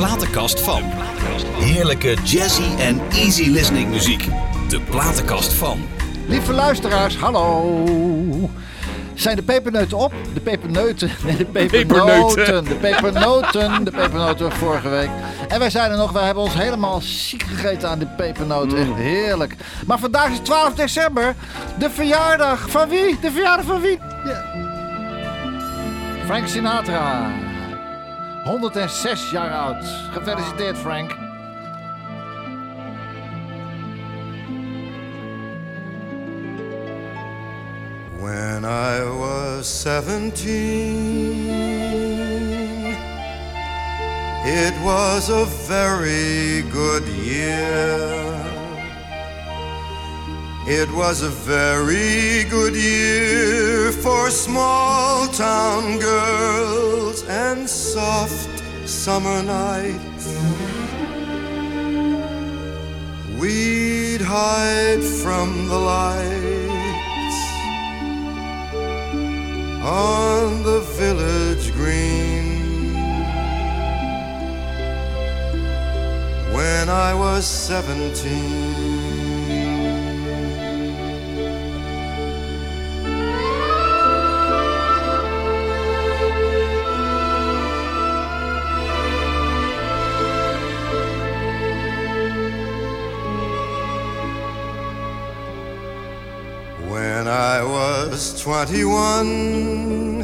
platenkast van. Heerlijke jazzy en easy listening muziek. De platenkast van. Lieve luisteraars, hallo. Zijn de peperneuten op? De peperneuten. Nee, de pepernoten. De pepernoten. De pepernoten vorige week. En wij zijn er nog. Wij hebben ons helemaal ziek gegeten aan de pepernoten. Echt heerlijk. Maar vandaag is 12 december. De verjaardag van wie? De verjaardag van wie? Frank Sinatra. 106 jaar oud. Gefeliciteerd Frank. When I was seventeen, it was a very good year. It was a very good year for small town girls and soft summer nights. We'd hide from the lights on the village green. When I was seventeen. I was 21,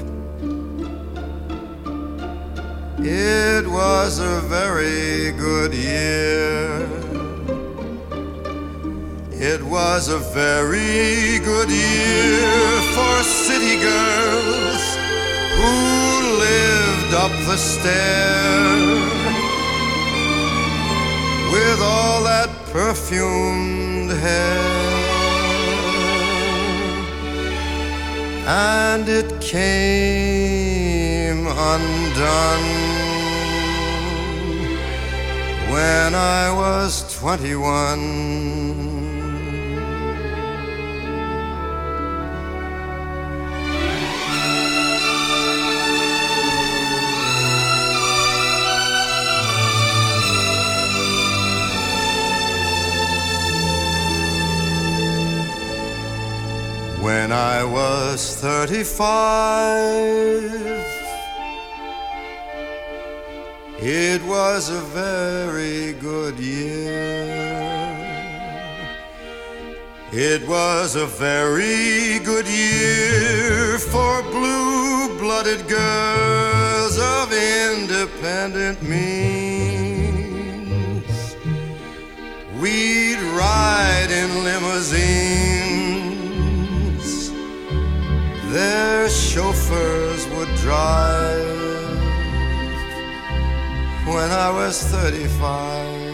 it was a very good year. It was a very good year for city girls who lived up the stair with all that perfumed hair. And it came undone when I was 21. When I was 35, it was a very good year. It was a very good year for blue blooded girls of independent means. We'd ride in limousines their chauffeurs would drive when I was 35.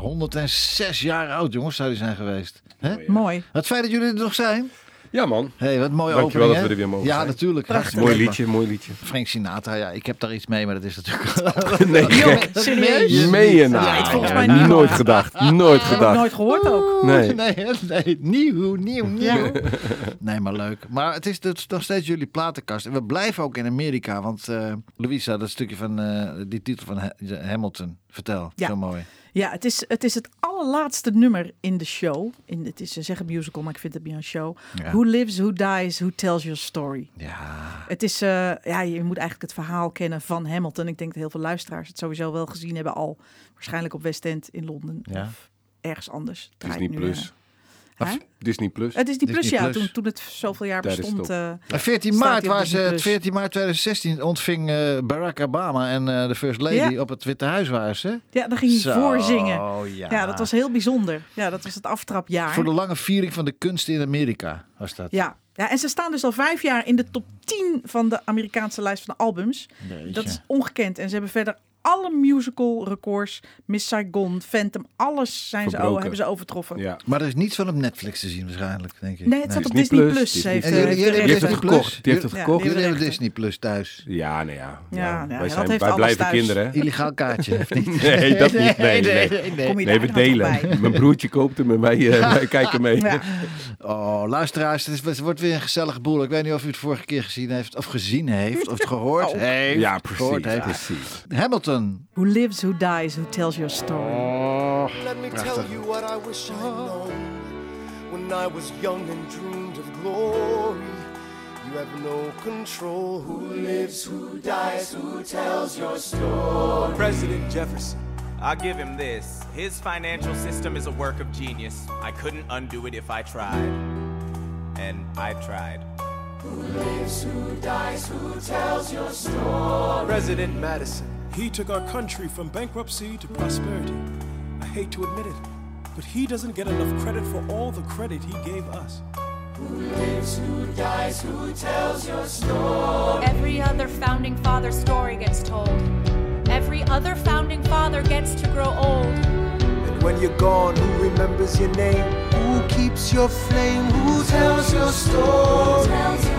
Sinatra, 106 jaar oud jongens zou hij zijn geweest. Hè? Mooi. Het feit dat jullie er nog zijn. Ja, man. hey, wat een mooie Dankjewel opening, dat we hè? er weer mogen Ja, zijn. natuurlijk. Prachtig. Mooi liedje, mooi liedje. Frank Sinatra, ja, ik heb daar iets mee, maar dat is natuurlijk... Nee, serieus? meen je nou? Ja, het volgens Ja, mij niet. Nooit gedacht, nooit gedacht. nooit gehoord ook. Nee. nee, nee, nieuw, nieuw, nieuw. Nee, maar leuk. Maar het is dus nog steeds jullie platenkast. En we blijven ook in Amerika, want eh Louisa, dat stukje van eh, die titel van Ha- Hamilton, vertel, Ja. zo mooi. Ja, het is, het is het allerlaatste nummer in de show. In, het is, ze zeggen musical, maar ik vind het meer een show. Ja. Who lives, who dies, who tells your story. Ja, Het is, eh, ja, je moet eigenlijk het verhaal kennen van Hamilton. Ik denk dat heel veel luisteraars het sowieso wel gezien hebben al. Waarschijnlijk op West End in Londen Ja. of ergens anders. Draait Disney nu, Plus. Eh? Disney Plus. Het is die plus, Disney ja. Plus. Toen, toen het zoveel jaar Tijdens bestond. het eh, En 14 Staat maart, ze, Plus. 14 maart 2016 ontving eh, Barack Obama en eh, de First Lady Ja. op het Witte Huis waren ze. ja, daar ging hij voorzingen. Ja. Ja, dat was heel bijzonder. Ja, dat was het aftrapjaar. Voor de lange viering van de kunst in Amerika was dat. Ja. ja, en ze staan dus al vijf jaar in de top 10 van de Amerikaanse lijst van de albums. Jeetje. Dat is ongekend. En ze hebben verder alle musical records, Miss Saigon, Phantom, alles zijn ze, oh, hebben ze overtroffen. Ja. Maar er is niets van op Netflix te zien waarschijnlijk, denk ik. Nee, het staat op Disney Plus, Plus. Disney heeft, En eh, jullie- heeft jullie de hebben Die heeft het Disney gekocht. Plus? Die heeft het gekocht. Jullie hebben. Disney Plus thuis. Ja, nee, ja. Ja, ja. ja, wij zijn, heeft wij blijven thuis. kinderen. hè? Illegaal kaartje, of niet? Nee, dat niet. Nee, nee. Kom je Nee, we delen. bij? Mijn broertje koopt hem en wij, eh, wij kijken mee. Ja. Oh, luisteraars, het, is, het wordt weer een gezellige boel. Ik weet niet of u het vorige keer gezien heeft, of gezien heeft, of het gehoord Oh. heeft. Ja, precies. heeft. Precies. Hamilton. Who lives, who dies, who tells your story. Oh, Let me tell you what I wish I'd known when I was young and dreamed of glory. You have no control. Who lives, who dies, who tells your story? President Jefferson. I'll give him this. His financial system is a work of genius. I couldn't undo it if I tried. And I tried. President Madison. He took our country from bankruptcy to prosperity. I hate to admit it, but he doesn't get enough credit for all the credit he gave us. Who lives, who dies, who tells your story? Every other founding father story gets told. Every other founding father gets to grow old. And when you're gone, who remembers your name? Who keeps your flame? Who tells your story? Tells your story.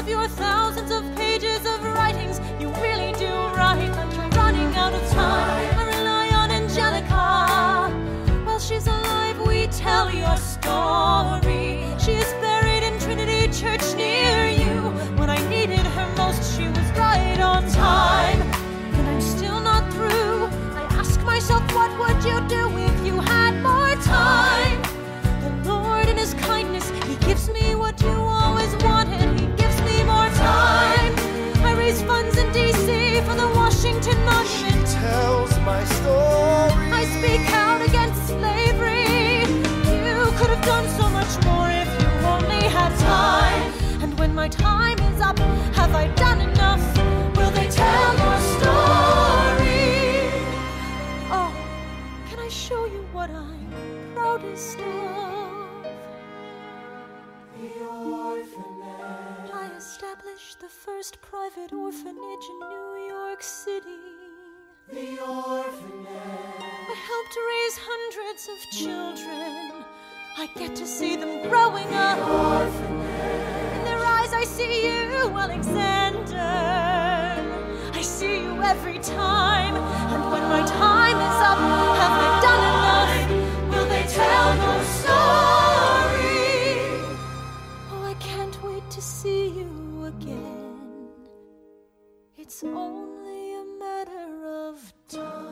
Of your thousands of pages of writings. You really do write I rely on Angelica. While she's alive, we tell your story. She is buried in Trinity Church near you. When I needed her most, she was right on time. When my time is up, have I done enough? Will they tell your story? Oh, can I show you what I'm proudest of? The orphanage. I established the first private orphanage in New York City. The orphanage. I helped raise hundreds of children. I get to see them growing up. In their eyes, I see you, Alexander. I see you every time. And when my time is up, have I done enough? Will they tell your story? Oh, I can't wait to see you again. It's only a matter of time.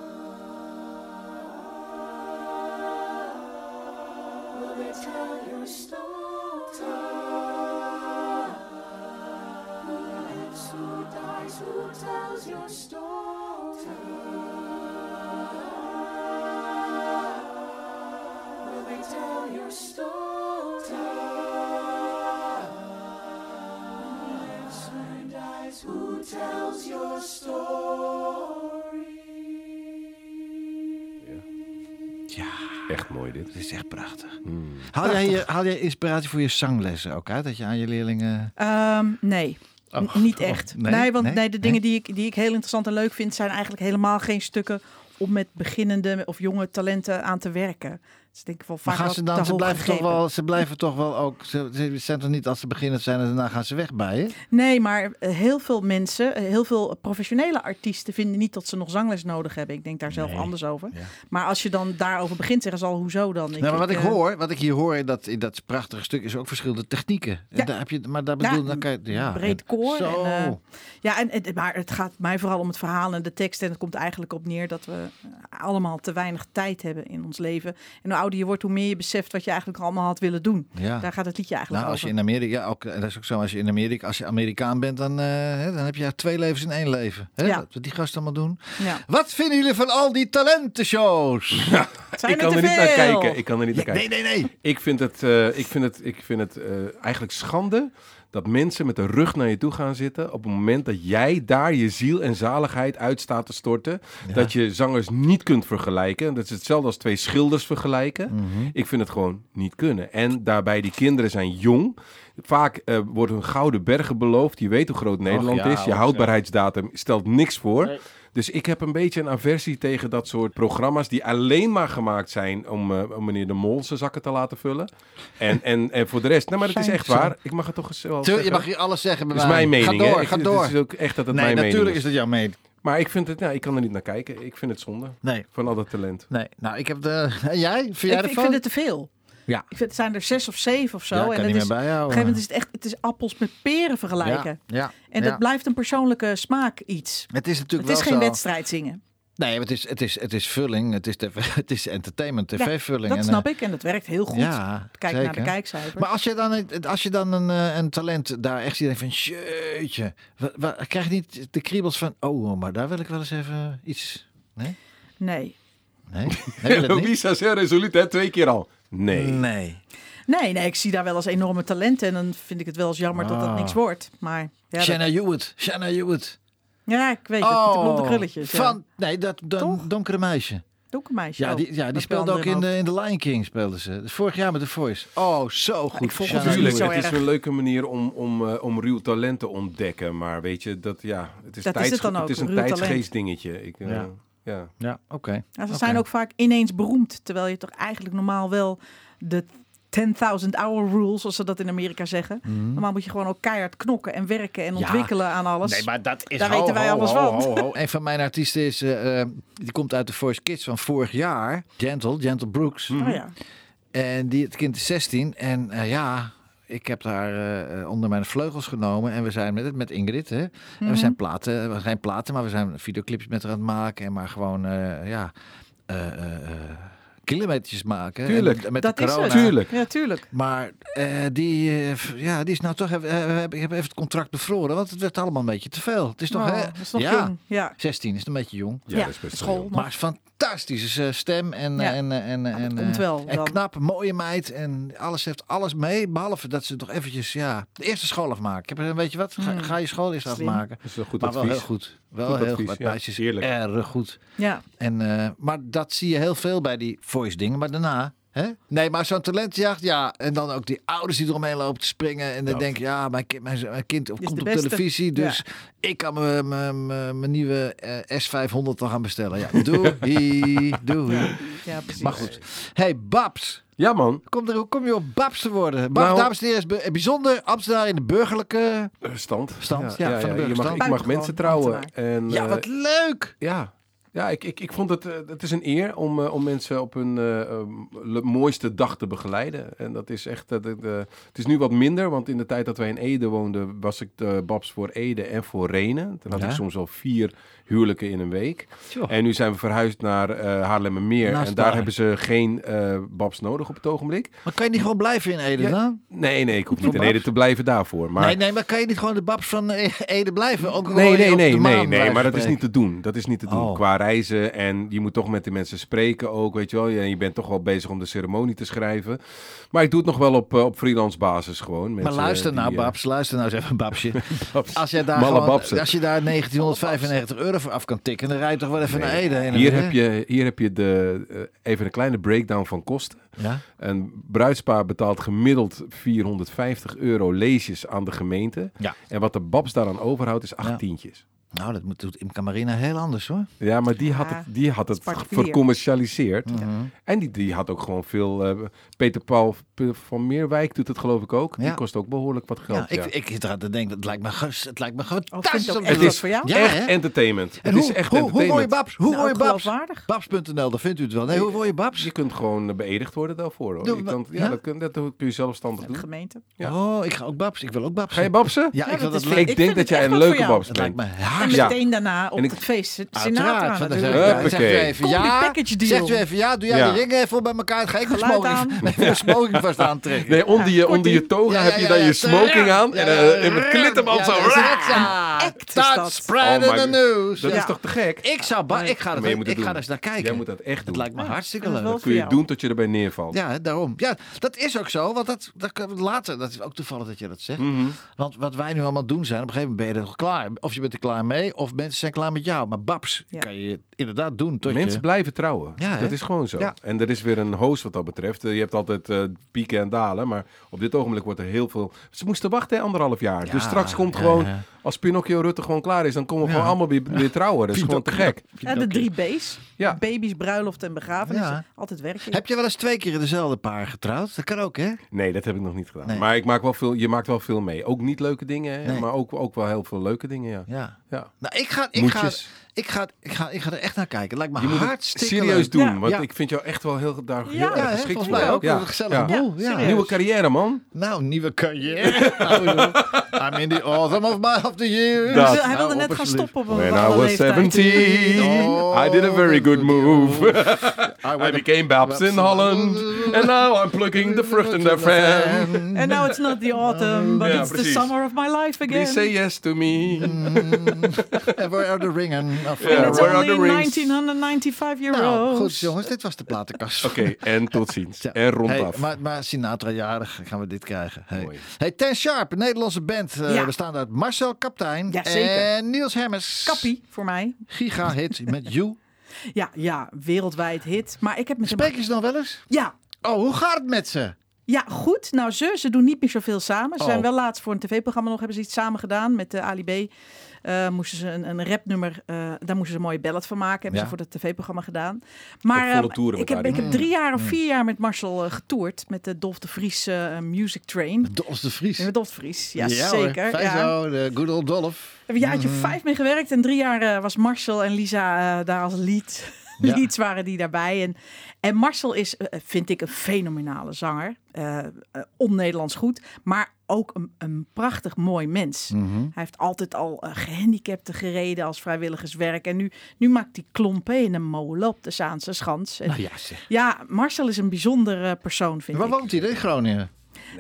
Will they tell your story? Lives, who dies, who tells your story? Will they tell your story? Who lives, who dies? Who tells your Echt mooi dit. Het is echt prachtig. Hmm. Haal jij, je, haal jij inspiratie voor je zanglessen ook uit? Dat je aan je leerlingen... Ehm, nee. Oh, niet oh, echt. nee? nee, want Nee? nee, de dingen? Die, ik, die ik heel interessant en leuk vind, zijn eigenlijk helemaal geen stukken om met beginnende of jonge talenten aan te werken. Dus ik denk wel Maar gaan ze dan, ze blijven, toch wel, ze blijven toch wel ook, ze, ze zijn toch niet als ze beginnen zijn en daarna gaan ze weg bij je? Nee, maar eh, heel veel mensen, eh, heel veel professionele artiesten vinden niet dat ze nog zangles nodig hebben. Ik denk daar zelf Nee. anders over. Ja. Maar als je dan daarover begint, zeggen ze al, hoezo dan? nou, maar wat ik eh, hoor, wat ik hier hoor in dat, in dat prachtige stuk, is ook verschillende technieken. En Ja. Daar heb je, maar daar Ja, bedoel dan kan je, ja. breed koor. Zo. En, eh, ja, en, en- maar het gaat mij vooral om het verhaal en de tekst. En het komt eigenlijk op neer dat we allemaal te weinig tijd hebben in ons leven. En ouder je wordt, hoe meer je beseft wat je eigenlijk allemaal had willen doen. ja. Daar gaat het liedje eigenlijk Nou, als je over. in Amerika, ja, ook, dat is ook zo, als je in Amerika, als je Amerikaan bent, dan, eh, hè, dan heb je twee levens in één leven. Hè? Ja. Wat die gasten allemaal doen. Ja. Wat vinden jullie van al die talentenshows? Zijn ik kan er niet naar kijken. Ik kan er niet naar kijken. nee, nee, nee. Ik vind het, eh, ik vind het, ik vind het eh, eigenlijk schande dat mensen met de rug naar je toe gaan zitten op het moment dat jij daar je ziel en zaligheid uit staat te storten. Dat je zangers niet kunt vergelijken. Dat is hetzelfde als twee schilders vergelijken. Mhm. Ik vind het gewoon niet kunnen. En daarbij, die kinderen zijn jong. Vaak eh wordt hun gouden bergen beloofd. Je weet hoe groot Nederland ja, is. Je houdbaarheidsdatum stelt niks voor. Dus ik heb een beetje een aversie tegen dat soort programma's die alleen maar gemaakt zijn om, eh, om meneer de Mol zijn zakken te laten vullen. En, en, en voor de rest, nou maar het is echt waar. Ik mag het toch eens wel Tuur, je mag hier alles zeggen bij Het is mijn mening. Ga door. Ik- ga het door. is ook echt dat het nee, mijn mening natuurlijk is. is dat jouw mening. Maar ik vind het, nou, ik kan er niet naar kijken. Ik vind het zonde Nee, van al dat talent. nee. Nou, ik heb de... En jij? Vind jij Ik, ik vind het te veel. Ja. Ik vind, het zijn er zes of zeven of zo. Ja, en kan het niet is, meer op bijhouden. een gegeven moment is het echt het is appels met peren vergelijken. Ja, ja, En ja. dat blijft een persoonlijke smaak iets. Het is natuurlijk Het is wel geen zo. wedstrijd zingen. Nee, het is, het is, het is vulling. Het is, tv, het is entertainment, tv-vulling. Dat snap eh, ik en dat werkt heel goed. Ja, Kijk zeker. naar de kijkcijfers. Maar als je dan, een- als je dan een, eh, een talent daar echt ziet van, jeetje, krijg je niet de kriebels van, oh, maar daar wil ik wel eens even iets. Nee? Nee. Nee? Lisa is heel resoluut, hè? Twee keer al. Nee. Nee. Nee, nee, ik zie daar wel als enorme talenten. En dan vind ik het wel eens jammer dat dat Ah. niks wordt. Maar ja, dat- Shanna Hewitt, Shanna Hewitt. ja ik weet het. De blonde krulletjes. Ja. Oh, Van, nee, dat don- donkere meisje. Donkermeisje. Ja, oh, die, ja, die dat speelde ook in de, in The Lion King. Speelde ze. Dus vorig jaar met The Voice. Oh, zo goed. ik volg Shanna het is een leuke manier om, om, eh, om ruw talent te ontdekken. Maar weet je, dat, ja, het is, Dat is tijds, het dan ook, het is een tijdsgeest dingetje. Ik, eh, Ja. Ja. Ja, oké. Ja, ze zijn ook vaak ineens beroemd. Terwijl je toch eigenlijk normaal wel de 10.000 hour rule, zoals ze dat in Amerika zeggen. Normaal moet je gewoon ook keihard knokken en werken en Mhm. Ja. ontwikkelen aan alles. Nee, maar dat is Daar ho, weten wij ho, alles ho, van. ho, ho. Een van mijn artiesten is, eh, eh, die komt uit de Voice Kids van vorig jaar. Gentle, Gentle Brooks. Oh ja. En die, het kind is 16. En eh, ja, ik heb haar eh, eh, onder mijn vleugels genomen. En we zijn met, met Ingrid. Hè? En Mhm. we zijn platen, we zijn platen, maar we zijn videoclips met haar aan het maken. En maar gewoon, eh, ja, eh, eh, eh, kilometertjes maken. Tuurlijk. En met Dat de is corona. het. Tuurlijk. Ja, tuurlijk. Maar eh, die, eh, f- ja, die is nou toch even, eh, ik heb even het contract bevroren, want het werd allemaal een beetje te veel. Het is toch, Oh, hè? is nog ja, jong. Ja. 16 is een beetje jong. Ja, Ja, dat is best school. Maar is fantastische eh, stem en, Ja. en, eh, en, en, komt eh, wel en knap, mooie meid en alles heeft alles mee, behalve dat ze toch eventjes ja, de eerste school afmaken. Ik heb een weet je wat, ga, Hmm. ga je school eerst afmaken. Dat is een goed maar wel heel goed. Wel Goed heel advies, goed. Meisjes erg goed. Ja. En, eh, maar dat zie je heel veel bij die voice dingen. Maar daarna, hè? Nee, maar zo'n talentjacht, ja. En dan ook die ouders die eromheen lopen te springen. En dan Ja. denk je, ja, mijn kind, mijn, mijn kind komt op televisie. Dus ik kan mijn- mijn mijn- mijn nieuwe eh, S500 dan gaan bestellen. Ja, doei, doei. ja, precies. Maar goed. hey, Babs. Ja, man. Kom er, hoe kom je op Babs te worden? Babs, Nou- dames en heren, is bijzonder Ambtenaar in de burgerlijke... Eh, Stand. Stand, ja, van de Je mag, ik mag mensen trouwen. En, Ja, eh, wat leuk! Ja, ja ik, ik, ik vond het, eh, het is een eer om, eh, om mensen op hun le- mooiste dag te begeleiden. En dat is echt, de- het is nu wat minder, want in de tijd dat wij in Ede woonden, was ik de babs voor Ede en voor Renen. Toen had Ja? ik soms al vier huwelijken in een week. Tjoh. En nu zijn we verhuisd naar eh Haarlemmermeer. Naast en daar daar. hebben ze geen eh, babs nodig op het ogenblik. Maar kan je niet gewoon blijven in Ede Ja, dan? Nee, nee, ik hoef niet in Ede te blijven daarvoor. Maar Nee, nee, maar kan je niet gewoon de Babs van eh, Ede blijven? Ook Nee, nee, nee, nee, nee, maar dat is niet te doen. Dat is niet te doen. Oh. Qua reizen en je moet toch met de mensen spreken ook, weet je wel. En je bent toch wel bezig om de ceremonie te schrijven. Maar ik doe het nog wel op, op freelance basis gewoon. Maar luister nou, Babs, luister nou eens even, Babsje. Babs. Als je daar, gewoon, als je daar 1995 euro af kan tikken, dan rij je toch wel even naar Ede heen. Hier heb je, hier heb je de, eh, even een kleine breakdown van kosten. Ja? Een bruidspaar betaalt gemiddeld 450 euro leesjes aan de gemeente. Ja. En wat de Babs daaraan overhoudt is acht Ja. tientjes. Nou, dat moet, doet Imca Marina heel anders hoor. Ja, maar die had Ja, het, die had het vercommercialiseerd. Mhm. En die, die had ook gewoon veel... eh, Peter Paul van Meerwijk doet het geloof ik ook. Die Ja. kost ook behoorlijk wat geld. Ja, Ja, ik, ik zit eraan te denken, het lijkt me, ges- het lijkt me Oh, fantastisch. het is voor jou? Ja, echt hè? entertainment. En het hoe, is echt hoe, hoe word je entertainment. Babs? Hoe Nou, je Babs? Babs.nl, daar vindt u het wel. Nee, hoe word je Babs? Je kunt gewoon beëdigd worden daarvoor. Hoor. Doe- Je kan, ja, ja? Dat, kun, dat kun je zelfstandig De doen. gemeente. Ja. Oh, ik ga ook Babs. Ik wil ook Babs. Ga je babsen? Ja, ik Ja, wil dat denk dat jij een leuke babs Het bent. lijkt me En meteen daarna op En ik- het feest. Uiteraard, Sinatra natuurlijk. zeg, Huppakee. zegt u even ja. package deal. Zegt u even ja, doe jij Ja. de ringen even op bij elkaar. Ga ik mijn smoking, met vast aantrekken. Nee, onder je, onder je toga heb je dan je smoking aan. En ja, eh, het klittenband ja, zo. Dat act is dat. spreading Oh the news. Dat Ja. is toch te gek? Ik zou, ba- ik ga, Maar er, je moet het ik ga doen. er eens naar kijken. Jij moet dat echt Het doen. lijkt me Ja, hartstikke dat is leuk. wel kun je voor jou. doen tot je erbij neervalt. Ja, daarom. Ja, dat is ook zo. Want dat, dat kan later, dat is ook toevallig dat je dat zegt. Mhm. Want wat wij nu allemaal doen zijn, op een gegeven moment ben je er klaar. Of je bent er klaar mee, of mensen zijn klaar met jou. Maar babs Ja. kan je inderdaad doen tot Mensen je... blijven trouwen. Ja, hè? dat is gewoon zo. Ja. En er is weer een host wat dat betreft. Eh, Je hebt altijd eh, pieken en dalen. Maar op dit ogenblik wordt er heel veel... Ze moesten wachten hè, anderhalf jaar. Ja, dus straks komt ja, gewoon... ja. Als Pinocchio Rutte gewoon klaar is... dan komen we Ja. gewoon allemaal weer, weer trouwen. Dat is gewoon te gek. Ja, de drie B's. Ja. Baby's, bruiloft en begrafenis. Ja. Altijd werken. Heb je wel eens twee keer dezelfde paar getrouwd? Dat kan ook, hè? Nee, dat heb ik nog niet gedaan. Nee. Maar ik maak wel veel, je maakt wel veel mee. Ook niet leuke dingen, hè, Nee. maar ook, ook wel heel veel leuke dingen, ja. Ja. Ja. Nou, ik ga, ik, ga, ik, ga, ik, ga, ik ga er echt naar kijken. Het lijkt me Je moet het hartstikke serieus leuk. doen, Ja. want Ja. ik vind jou echt wel heel, daar heel Ja, hè, geschikt volgens voor. mij ook. Ja. Een gezellig Ja. boel. Nieuwe carrière, man. Nou, nieuwe carrière. Nou, joh. I'm in the autumn of my of the year. Dat. Hij wilde Nou, net gaan stoppen op een When I was leeftijd. 17, Oh, I did a very good move. I I became Babs in Holland, and now I'm plucking the fruit in their fan. And now it's not the autumn, but it's precies. the summer of my life again. Please say yes to me. And where are the ringen? Of And it's where are the rings? 1995 euros. Nou, goed jongens, dit was de platenkast. Oké, en tot ziens. Ja. En rondaf. Hey, maar, maar Sinatra jarig, gaan we dit krijgen. Hey, Mooi. hey Ten Sharp, een Nederlandse band. eh Ja. Bestaande uit Marcel Kaptein Ja, en Niels Hemmers. Kappie voor mij. Giga hit met You. Ja, ja, wereldwijd hit. Maar ik heb met. Spreek je ze dan wel eens? Ja, Oh, hoe gaat het met ze? Ja, goed. Nou, ze, ze doen niet meer zoveel samen. Ze Oh. zijn wel laatst voor een tv-programma nog hebben ze iets samen gedaan met de Ali B. Eh, moesten ze een, een rapnummer, eh, daar moesten ze een mooie ballad van maken. Hebben Ja. ze voor het tv-programma gedaan. Maar eh, ik, heb, ik heb drie jaar of vier jaar met Marcel eh, getoerd. Met de Dolf de Vries eh, Music Train. Dolf de Vries. Ja, Met Dolf de Vries, ja, zeker. Fijn Ja. zo, de good old Dolf. We hebben een jaartje vijf mee gewerkt. En drie jaar eh, was Marcel en Lisa eh, daar als lead. Ja. Leads waren die daarbij. En, en Marcel is, eh, vind ik, een fenomenale zanger. Eh, On-Nederlands goed. Maar ook een, een prachtig mooi mens. Mhm. Hij heeft altijd al eh, gehandicapten gereden als vrijwilligerswerk. En nu, nu maakt hij klompen in een molen op de Zaanse Schans. En Nou ja, zeg. ja, Marcel is een bijzondere persoon, vind Waar ik. woont hij? dan? In Groningen?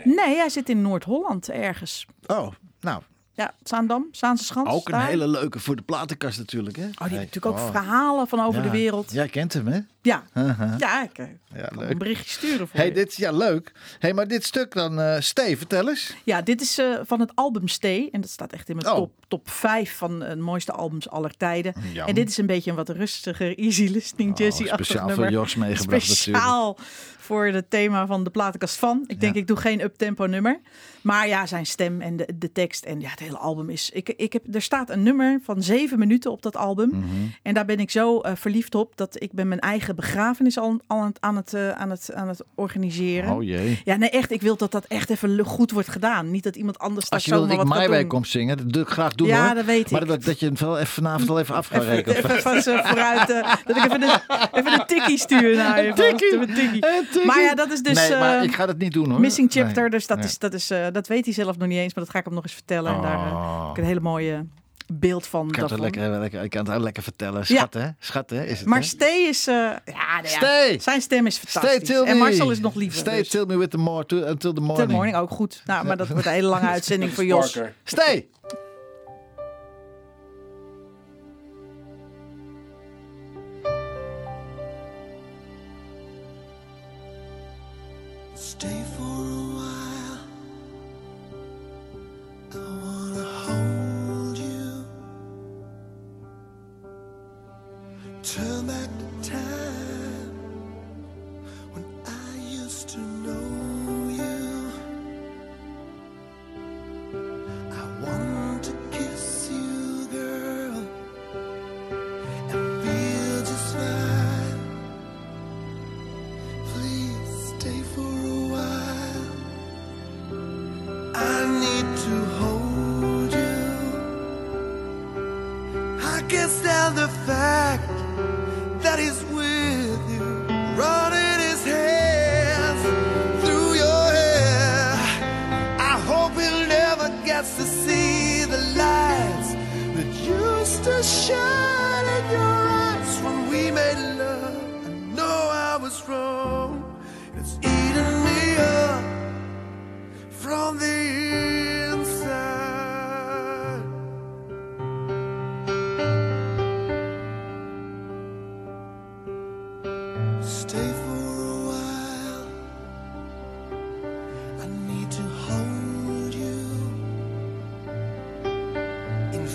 Nee, hij zit in Noord-Holland ergens. Oh, nou, Ja, Zaandam, Zaanse Schans. ook een daar. hele leuke voor de platenkast natuurlijk, hè? Oh, die heeft natuurlijk ook Oh. verhalen van over Ja. de wereld. Jij kent hem, hè? Ja, ja ik eh, Ja, kan leuk. een berichtje sturen voor Hey, je. dit, ja, leuk. Hey, maar dit stuk dan, eh Steve, vertel eens. Ja, dit is eh, van het album Stay. En dat staat echt in mijn Oh. top, top 5 van de mooiste albums aller tijden. Ja. En dit is een beetje een wat rustiger, easy listening, Oh, Jazzy-achtig speciaal nummer. voor Jos meegebracht natuurlijk. Speciaal voor het thema van de platenkast van. Ik denk, Ja. ik doe geen uptempo nummer. Maar ja, zijn stem en de, de tekst en ja, het hele album is... Ik, ik heb, er staat een nummer van zeven minuten op dat album. Mhm. En daar ben ik zo verliefd op dat ik ben mijn eigen begrafenis al, al aan, het, aan, het, eh, aan, het, aan het organiseren. Oh jee. Ja, nee, echt. Ik wil dat dat echt even goed wordt gedaan. Niet dat iemand anders Als je wil dat ik doen. kom zingen, dat doe ik graag doen Ja, hoor. dat weet Maar ik. dat, dat je het wel even vanavond al even af gaat rekenen. even van ze vooruit. eh, dat ik even de, even tikkie stuur naar je. tikkie. Een tikkie. Een tikkie. Maar ja, dat is dus nee, maar eh, ik ga dat niet doen hoor. Missing Chapter. Nee. Dus dat, Nee. is, dat, is, dat weet hij zelf nog niet eens. Maar dat ga ik hem nog eens vertellen. En daar Oh. heb ik een hele mooie beeld van. Ik kan, het lekker, lekker, ik kan het ook lekker vertellen. Ja. Schat hè? Schat hè? Is het, Maar hè? Stay is... eh, ja, nou ja, Stay. Zijn stem is Stay fantastisch. till me. en Marcel is nog liever. Stay dus. till me with the more, to, until the morning. Till morning ook goed. Nou, maar dat wordt een hele lange uitzending voor Jos. Stay.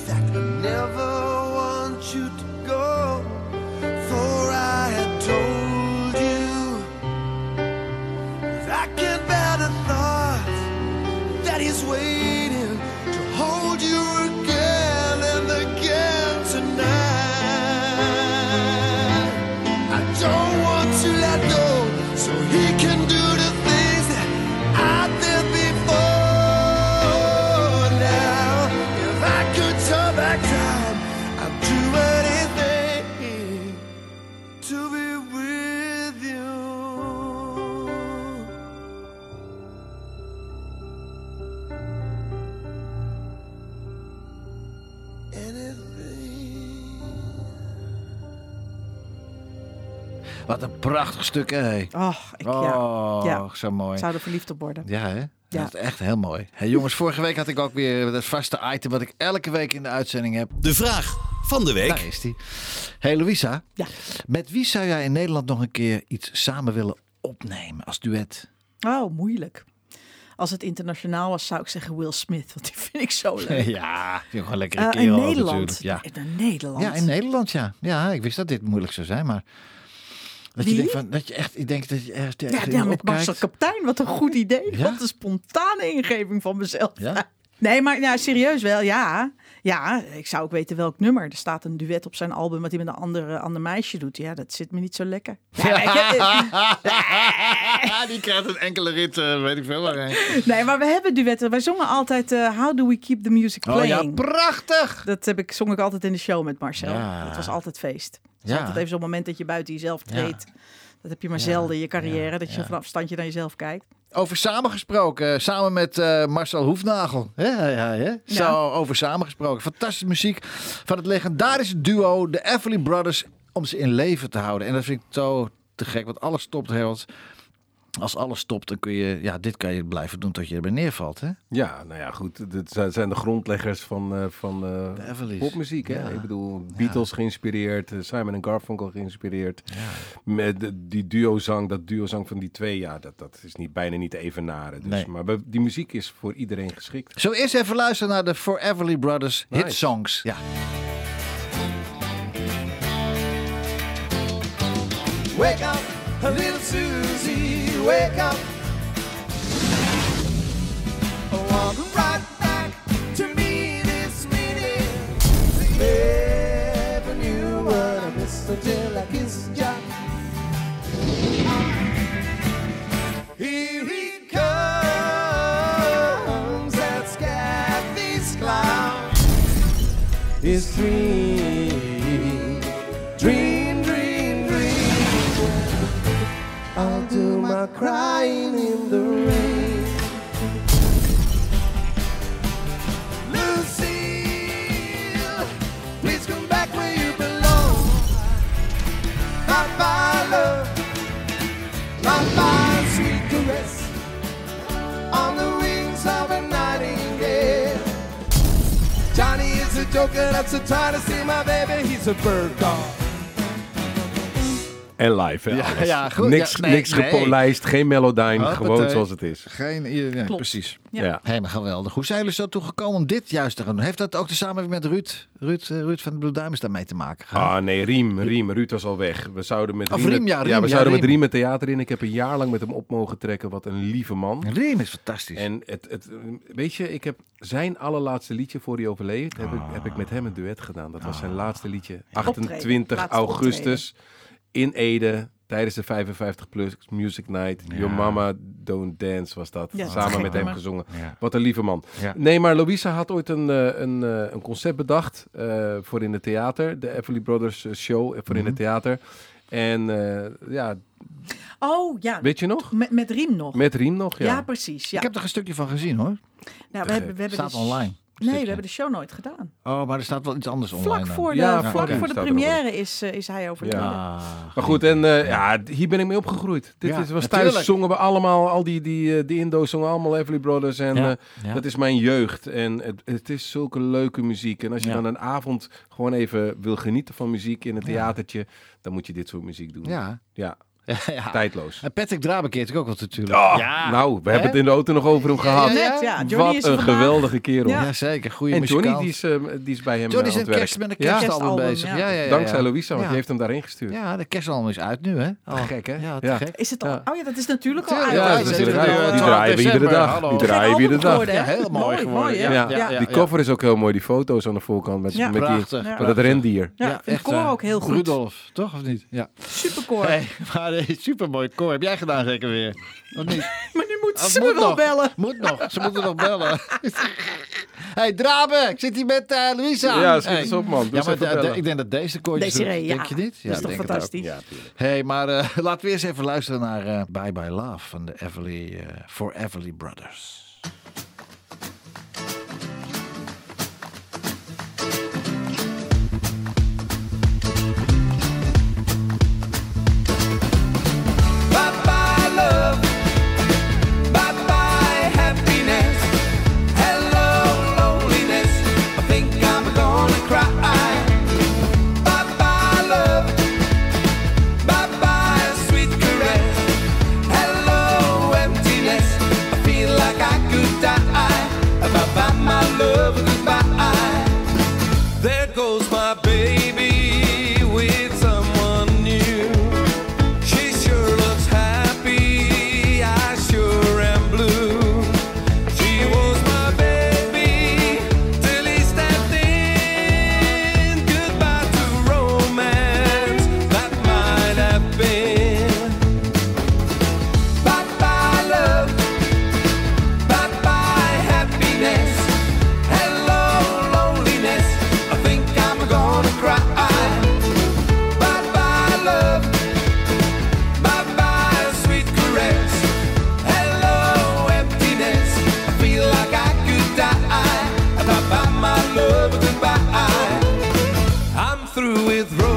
Fact, I never want you to prachtig stuk, hè? Oh, ik, ja. Oh, Ja. zo mooi. Ik zou er verliefd op worden. Ja, hè? Ja. Dat is echt heel mooi. Hey, jongens, vorige week had ik ook weer het vaste item wat ik elke week in de uitzending heb. De vraag van de week. Daar is die. Hey Louisa, Ja. met wie zou jij in Nederland nog een keer iets samen willen opnemen als duet? Oh, moeilijk. Als het internationaal was, zou ik zeggen Will Smith. Want die vind ik zo leuk. Ja, vind ik gewoon een lekkere Eh, in Nederland. Ja. In Nederland. ja, in Nederland, ja. Ja, ik wist dat dit moeilijk zou zijn, maar... Dat je, Wie? denkt van, dat je echt, ik denk dat je echt Ja, met. Marcel Kaptein. Wat een goed idee. Ja? Wat een spontane ingeving van mezelf. Ja? Nee, maar serieus wel, ja. Ja, ik zou ook weten welk nummer. Er staat een duet op zijn album wat hij met een andere, ander meisje doet. Ja, dat zit me niet zo lekker. Ja, die krijgt een enkele rit, eh, weet ik veel waarheen. nee, maar we hebben duetten. Wij zongen altijd eh, How Do We Keep the Music Oh Playing. ja, prachtig! Dat heb ik, zong ik altijd in de show met Marcel. Ja. Dat was altijd feest. Het Ja. altijd even zo'n moment dat je buiten jezelf treedt. Dat heb je maar zelden in je carrière. dat je vanaf afstandje naar jezelf kijkt. Over samengesproken, samen met eh, Marcel Hoefnagel. Ja, ja, ja. Zo, over samengesproken. Fantastische muziek van het legendarische duo, de Everly Brothers, om ze in leven te houden. En dat vind ik zo te gek, want alles stopt, Harold. Als alles stopt, dan kun je, ja, dit kan je blijven doen tot je erbij neervalt, hè? Ja, nou ja, goed. Dit zijn- de grondleggers van, eh, van eh, Everly's. popmuziek. Hè? Ja. Ik bedoel, Beatles geïnspireerd, eh, Simon en Garfunkel geïnspireerd. Met die duozang, dat duozang van die twee, ja, dat, dat is niet, bijna niet te evenaren. Dus, Nee. Maar die muziek is voor iedereen geschikt. Zo eerst even luisteren naar de Foreverly Brothers hit Nice. songs. Ja. Wake up, little Susie, wake up. Welcome right back to me this minute. Never knew what I missed until I kissed ya. Here he comes, that scared these clowns. His dream, my crying in the rain. Lucille, please come back where you belong. Bye bye, sweet caress. On the wings of a nightingale. Johnny is a joker a trying to see my baby. He's a bird dog. En live, hè, Ja, alles. ja, goed. Niks, Ja, nee, niks nee. gepolijst, geen melodijn, Hoppatee. gewoon zoals het is. Geen, ja, Klopt. precies. Ja. Ja. Helemaal geweldig. Hoe zijn jullie zo toegekomen om dit juist te gaan doen? Heeft dat ook de samenwerking met Ruud, Ruud, eh, Ruud van de Blue Diamonds daarmee te maken gehad? Ah nee, Riem, Riem, Ruud was al weg. We zouden met Of Riem, Riem, ja, Riem, we ja, zouden met Riem. Het theater in. Ik heb een jaar lang met hem op mogen trekken. Wat een lieve man. Riem is fantastisch. En het, het, weet je, ik heb zijn allerlaatste liedje voor hij overleed, heb, ik, heb ik met hem een duet gedaan. Dat was zijn laatste liedje. 28 Laatste augustus in Ede tijdens de 55 Plus Music Night. Ja. Your Mama Don't Dance was dat. Ja, samen met hem gezongen. Ja. Wat een lieve man. Ja. Nee, maar Louisa had ooit een, eh, een, eh, een concept bedacht eh, voor in het theater. De Everly Brothers show voor in het theater. En eh, ja, Oh ja, weet je nog? met, met Riem nog. Met Riem nog, ja. ja. precies. Ja. Ik heb er een stukje van gezien hoor. nou, we hebben, we hebben staat de, online. Nee, we hebben de show nooit gedaan. Oh, maar er staat wel iets anders online. Vlak voor de, Ja, vlak voor de première is, eh, is hij overleden. Ah, Maar goed, en eh, ja, hier ben ik mee opgegroeid. Dit Ja, is, was natuurlijk. thuis zongen we allemaal, al die, die, eh, die Indo's zongen allemaal Everly Brothers. En Ja, eh, ja. dat is mijn jeugd. En het, het is zulke leuke muziek. En als je Ja. dan een avond gewoon even wil genieten van muziek in een theatertje, dan moet je dit soort muziek doen. Ja. Ja, ja. tijdloos. En Patrick Drabekeert ik ook wel natuurlijk. Oh, ja. Nou, we hebben het in de auto nog over hem gehad. ja, Net, ja. Johnny Wat is een vandaag. geweldige kerel. Ja. Ja, zeker. Goede En. Johnny, die is, eh, die is bij hem Johnny eh, is aan in het werk. kerst met een kerstalbum bezig. ja. Ja, ja, ja, Dankzij. Louisa, want Ja. die heeft hem daarin gestuurd. Ja, de kerstalbum is uit nu, hè? Oh. Gek, hè? Ja, te Ja. gek. Is het al? Ja. Oh ja, dat is natuurlijk al uit. Ja, Ja, dat is natuurlijk- die 12 draaien we iedere dag. Die draaien we iedere dag. Ja, heel mooi geworden. die cover is ook heel mooi. Die foto's aan de voorkant met, dat rendier. Ja, ik koor eh, ook heel goed. Rudolf, toch of niet? Ja. Superkoor. Nee, supermooi koor. Heb jij gedaan zeker weer? Of niet? Maar nu moeten Oh, ze moet me wel nog. bellen. Moet nog. Ze moeten nog bellen. hey, Drabe, ik zit hier met eh Louisa. Ja, schiet Hey. eens op, man. Doe Ja, maar de- ik denk dat deze koortjes... Ja. Denk je niet? Dat is toch fantastisch? Ja, hey, maar eh, laten we eerst even luisteren naar eh, Bye Bye Love van de Everly, For Everly Brothers. Through with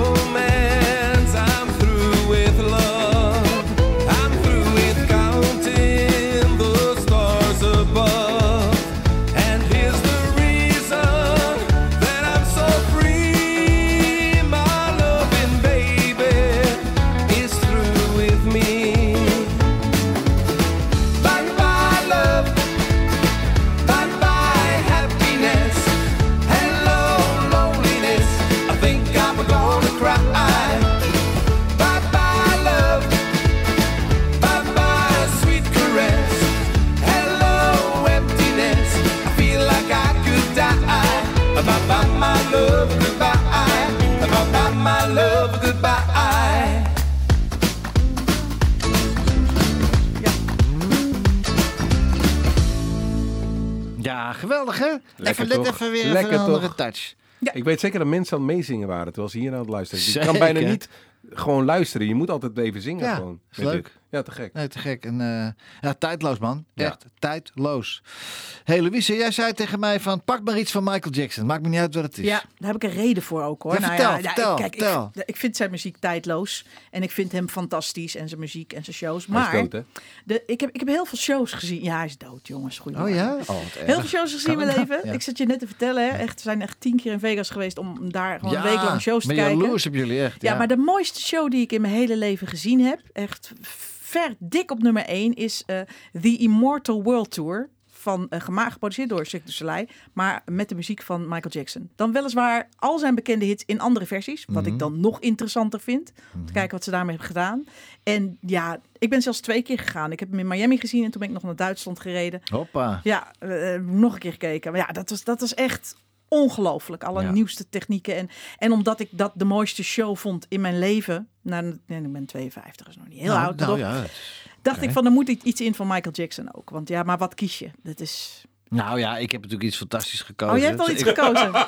Ik weet zeker dat mensen aan het meezingen waren terwijl ze hier aan het luisteren. Je kan bijna niet gewoon luisteren. Je moet altijd even zingen Ja, gewoon. is leuk. Ja, te gek. Nee, te gek. En, eh, ja, tijdloos man. Ja. Echt tijdloos. hey, Louise, jij zei tegen mij van pak maar iets van Michael Jackson. Maakt me niet uit wat het is. Ja, daar heb ik een reden voor ook hoor. Ja, Nou vertel, ja, vertel, ik, kijk, ik- vertel. Ik, vind zijn muziek tijdloos. En ik vind hem fantastisch. En zijn muziek en zijn shows. Hij is Maar dood, hè? de, ik, heb, ik heb heel veel shows gezien. Ja, hij is dood jongens. Goeie Oh ja? Oh, Heel veel shows gezien in mijn leven. nou? Ja. Ik zat je net te vertellen. Hè. Echt, we zijn echt tien keer in Vegas geweest om daar gewoon ja, een week lang shows te ben kijken. jaloers op jullie echt. Ja, maar de mooiste show die ik in mijn hele leven gezien heb, echt ver dik op nummer 1, is eh The Immortal World Tour. Van, eh, gema- geproduceerd door Cirque du Soleil, maar met de muziek van Michael Jackson. Dan weliswaar al zijn bekende hits in andere versies, wat Mhm. ik dan nog interessanter vind. Om te kijken wat ze daarmee hebben gedaan. En ja, ik ben zelfs twee keer gegaan. Ik heb hem in Miami gezien en toen ben ik nog naar Duitsland gereden. Hoppa. Ja, eh, nog een keer gekeken. Maar ja, dat was, dat was echt ongelooflijk. Alle Ja. nieuwste technieken. En, en omdat ik dat de mooiste show vond in mijn leven. Nou, nee, ik ben 52, is nog niet heel nou, oud. nou ja, Dacht ik van, er moet iets in van Michael Jackson ook. Want ja, maar wat kies je? Dat is... nou ja, ik heb natuurlijk iets fantastisch gekozen. Oh, jij hebt al iets gekozen.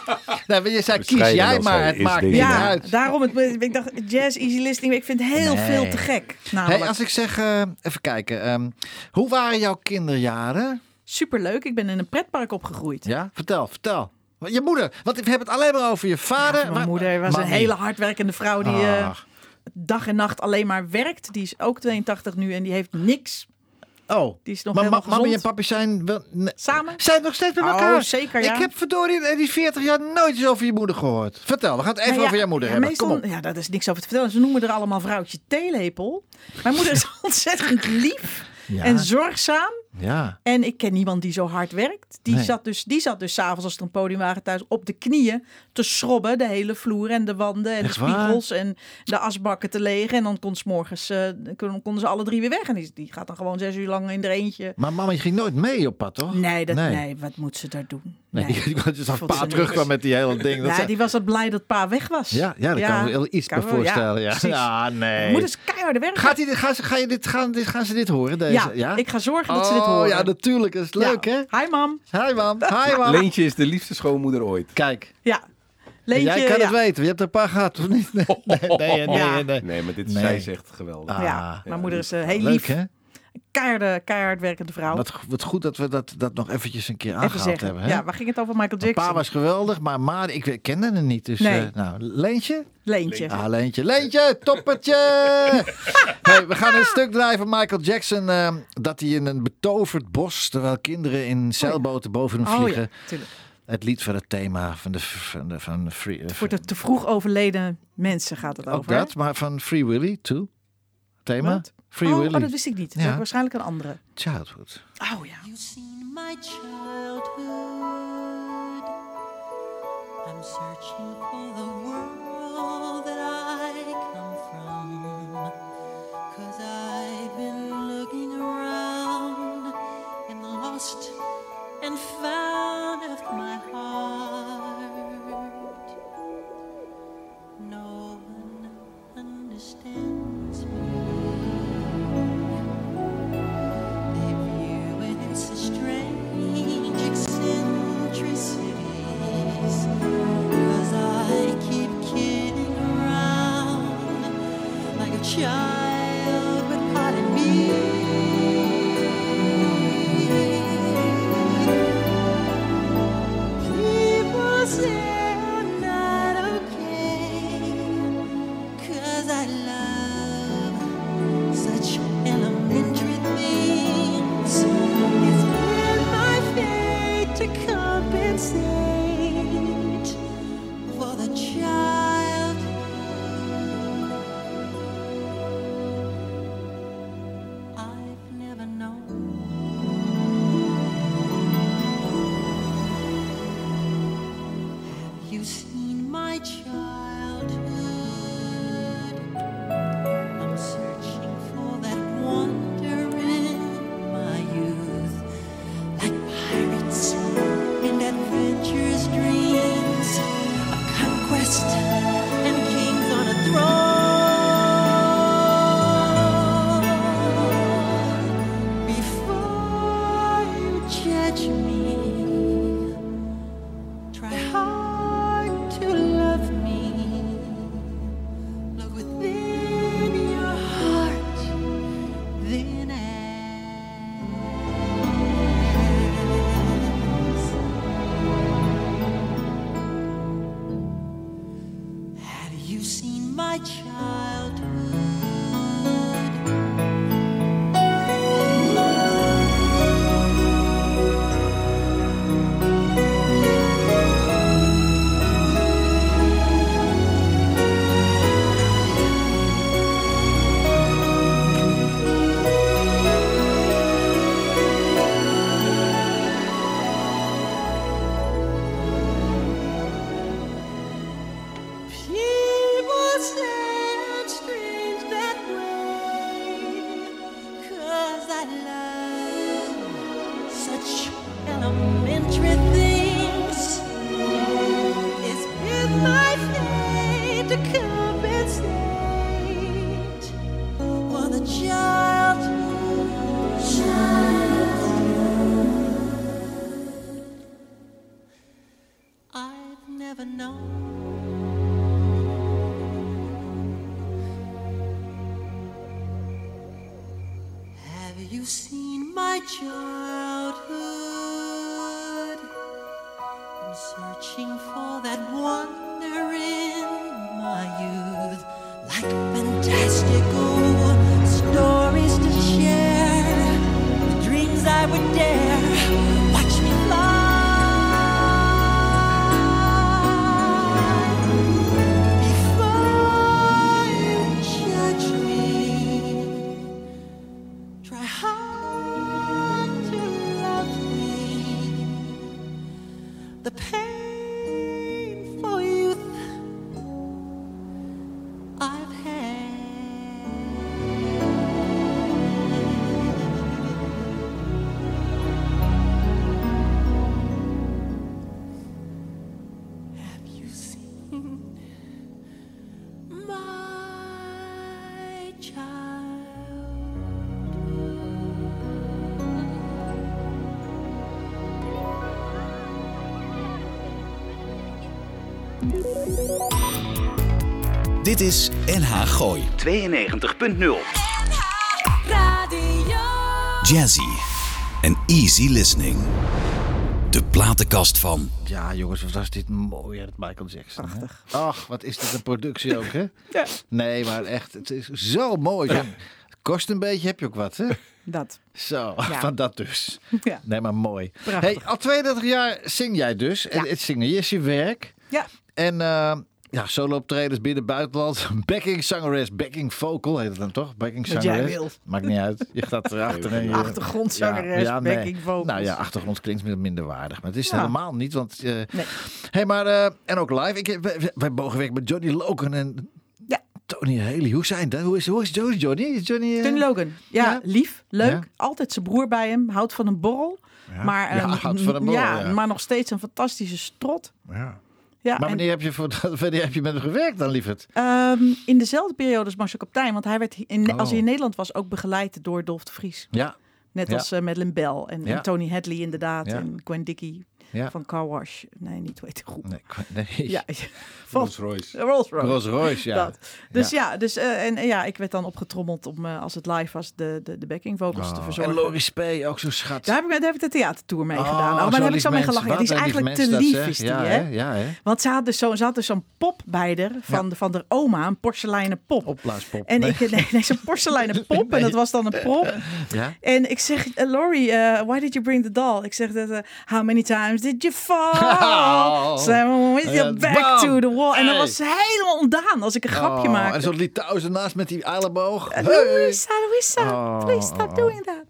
Nee, maar je zei, kies jij maar, het maakt niet. Ja, uit. daarom. Het, ik dacht, jazz, easy listening. Ik vind het heel Nee. veel te gek. Hey, als ik zeg, eh, even kijken. ehm, hoe waren jouw kinderjaren? Superleuk. Ik ben in een pretpark opgegroeid. Ja, vertel, vertel. Je moeder, want we hebben het alleen maar over je vader. Mijn moeder was een hele hardwerkende vrouw die eh, Ach. dag en nacht alleen maar werkt. Die is ook 82 nu en die heeft niks. Oh, Die is nog maar helemaal ma- mami en papi zijn wel... nee, Samen? Zijn nog steeds met Oh, elkaar? zeker, ja. Ik heb verdorie in die 40 jaar nooit iets over je moeder gehoord. Vertel, we gaan het even Nou ja, over jouw moeder ja, hebben. Meestal, Kom op. ja, dat is niks over te vertellen. Ze noemen er allemaal vrouwtje theelepel. Mijn moeder is ontzettend lief en zorgzaam. Ja. En ik ken niemand die zo hard werkt. Die Nee. zat dus, die zat dus s'avonds als er een podium waren thuis op de knieën te schrobben. De hele vloer en de wanden en Echt de waar? spiegels en de asbakken te legen. En dan kon s morgens, eh, kon- konden ze alle drie weer weg. En die, die gaat dan gewoon zes uur lang in er eentje. Maar mama ging nooit mee op pad, toch? Nee, dat, nee. Nee. wat moet ze daar doen? Nee, Nee. die was dus als pa terugkwam met die hele ding. Dat Ja, zei- die was al blij dat pa weg was. ja, ja, dat kan me heel iets bij ja, voorstellen. Ja, ja nee. Moet eens keiharde werken. Gaat dit, gaan, ze, ga je dit, gaan, dit, gaan ze dit horen? Deze? ja, ik ga zorgen dat ze dit horen. ja, natuurlijk. Dat is leuk, Ja. hè? Hi mam. Hi, mam. Hi, mam. Leentje is de liefste schoonmoeder ooit. Kijk, Ja. Leentje, jij kan ja. het weten. Je hebt er een paar gehad, of niet? Nee, nee, nee. nee, nee. Nee, maar dit is Nee. zij zegt geweldig. Ah, Ja, mijn moeder is eh, heel Leuk, lief. hè? Keiharde, keihard werkende vrouw. Wat, wat goed dat we dat, dat nog eventjes een keer Even aangehaald zeggen. hebben. Hè? Ja, waar ging het over Michael Mijn Jackson? Pa was geweldig, maar Ma, ik kende hem niet. Dus, Nee. eh, nou, Leentje? Leentje. Ah, Leentje. Leentje, toppertje! hey, we gaan een stuk draaien van Michael Jackson. eh, dat hij in een betoverd bos, terwijl kinderen in zeilboten boven hem Oh vliegen. ja, tuurlijk. Het lied van het thema van de, van de, van de Free... eh, Voor de te vroeg overleden mensen gaat het ook over. hè? dat, maar van Free Willy, too. Thema? Free oh, Willy. oh, dat wist ik niet. Dat Ja. is waarschijnlijk een andere. Childhood. Oh ja. You've seen my childhood. I'm searching for the world that I come from. Cause I've been looking around and lost and found the. Dit is NH Gooi 92.0 Radio. Jazzy en easy listening. De platenkast van Ja, jongens, wat was dit mooi, hè, dat Michael Jackson. Prachtig. Ach, wat is dit een productie ook, hè? Ja. Nee, maar echt, het is zo mooi. Zo- Kost een beetje, heb je ook wat, hè? Dat. Zo, Ja. van dat dus. Ja. Nee, maar mooi. Prachtig. Hey, al 32 jaar zing jij dus. En Ja. het zingen is je werk. Ja. En eh, ja, solo optredens binnen buitenland. Backing zangeres, backing vocal heet het dan toch? Backing zangeres. Maakt niet uit. Je staat erachter. en je- Achtergrondzangeres, Ja, ja, nee. backing vocals. Nou ja, achtergrond klinkt min- minder waardig. Maar het is Ja. helemaal niet. Want, eh Nee. hey, maar, eh, en ook live. Ik, heb- wij, wij mogen werken met Johnny Logan en Ja. Tony Haley. Hoe zijn dat? Hoe is, hoe is Johnny? Johnny? Is Johnny, eh, Johnny Logan. Ja, Ja. lief, leuk. Ja. Altijd zijn broer bij hem. Houdt van een borrel. Maar, Ja, ehm, houdt van een borrel, ja, ja. maar nog steeds een fantastische strot. Ja. Ja, Maar en, wanneer heb, je voor, wanneer heb je met hem gewerkt dan, lieverd? ehm, in dezelfde periode als Marcel Kaptein. Want hij werd in, als Oh. hij in Nederland was ook begeleid door Dolf de Vries. Ja. Net Ja. als uh, Madeleine Bell en, Ja. en Tony Hadley inderdaad. En Gwen Dickie Ja. van Car Wash. Nee, niet weet groep. Nee, nee. Ja, van Rolls Royce. Rolls Royce. Rolls Royce, ja. Dat. Dus ja, dus, eh, en, en ja, ik werd dan opgetrommeld om eh, als het live was de, de, de backing vocals te Oh, En verzorgen. Loris Spee, ook zo'n schat. Daar heb, ik, daar heb ik de theatertour mee Oh, gedaan. Oh, zo'n maar daar heb ik zo mee gelachen. Wat Die is eigenlijk te lief, is die, ja, hè? Ja, hè? Want ze had dus zo- ze had dus zo'n pop bij haar van, de, van de oma, een porseleinen pop. Opblaaspop. En Nee. ik, nee, nee zo'n porseleinen pop. En dat was dan een prop. Ja? En ik zeg, eh, Laurie, eh, why did you bring the doll? Ik zeg, dat, eh, how many times did you fall? Seven with Ja, your back to the wall. En Hey. was helemaal ontdaan als ik een grapje Oh, maakte. En zo'n Litouws ernaast met die elleboog. Eh, Hey. Louisa, Louisa, Oh, please stop oh, doing that.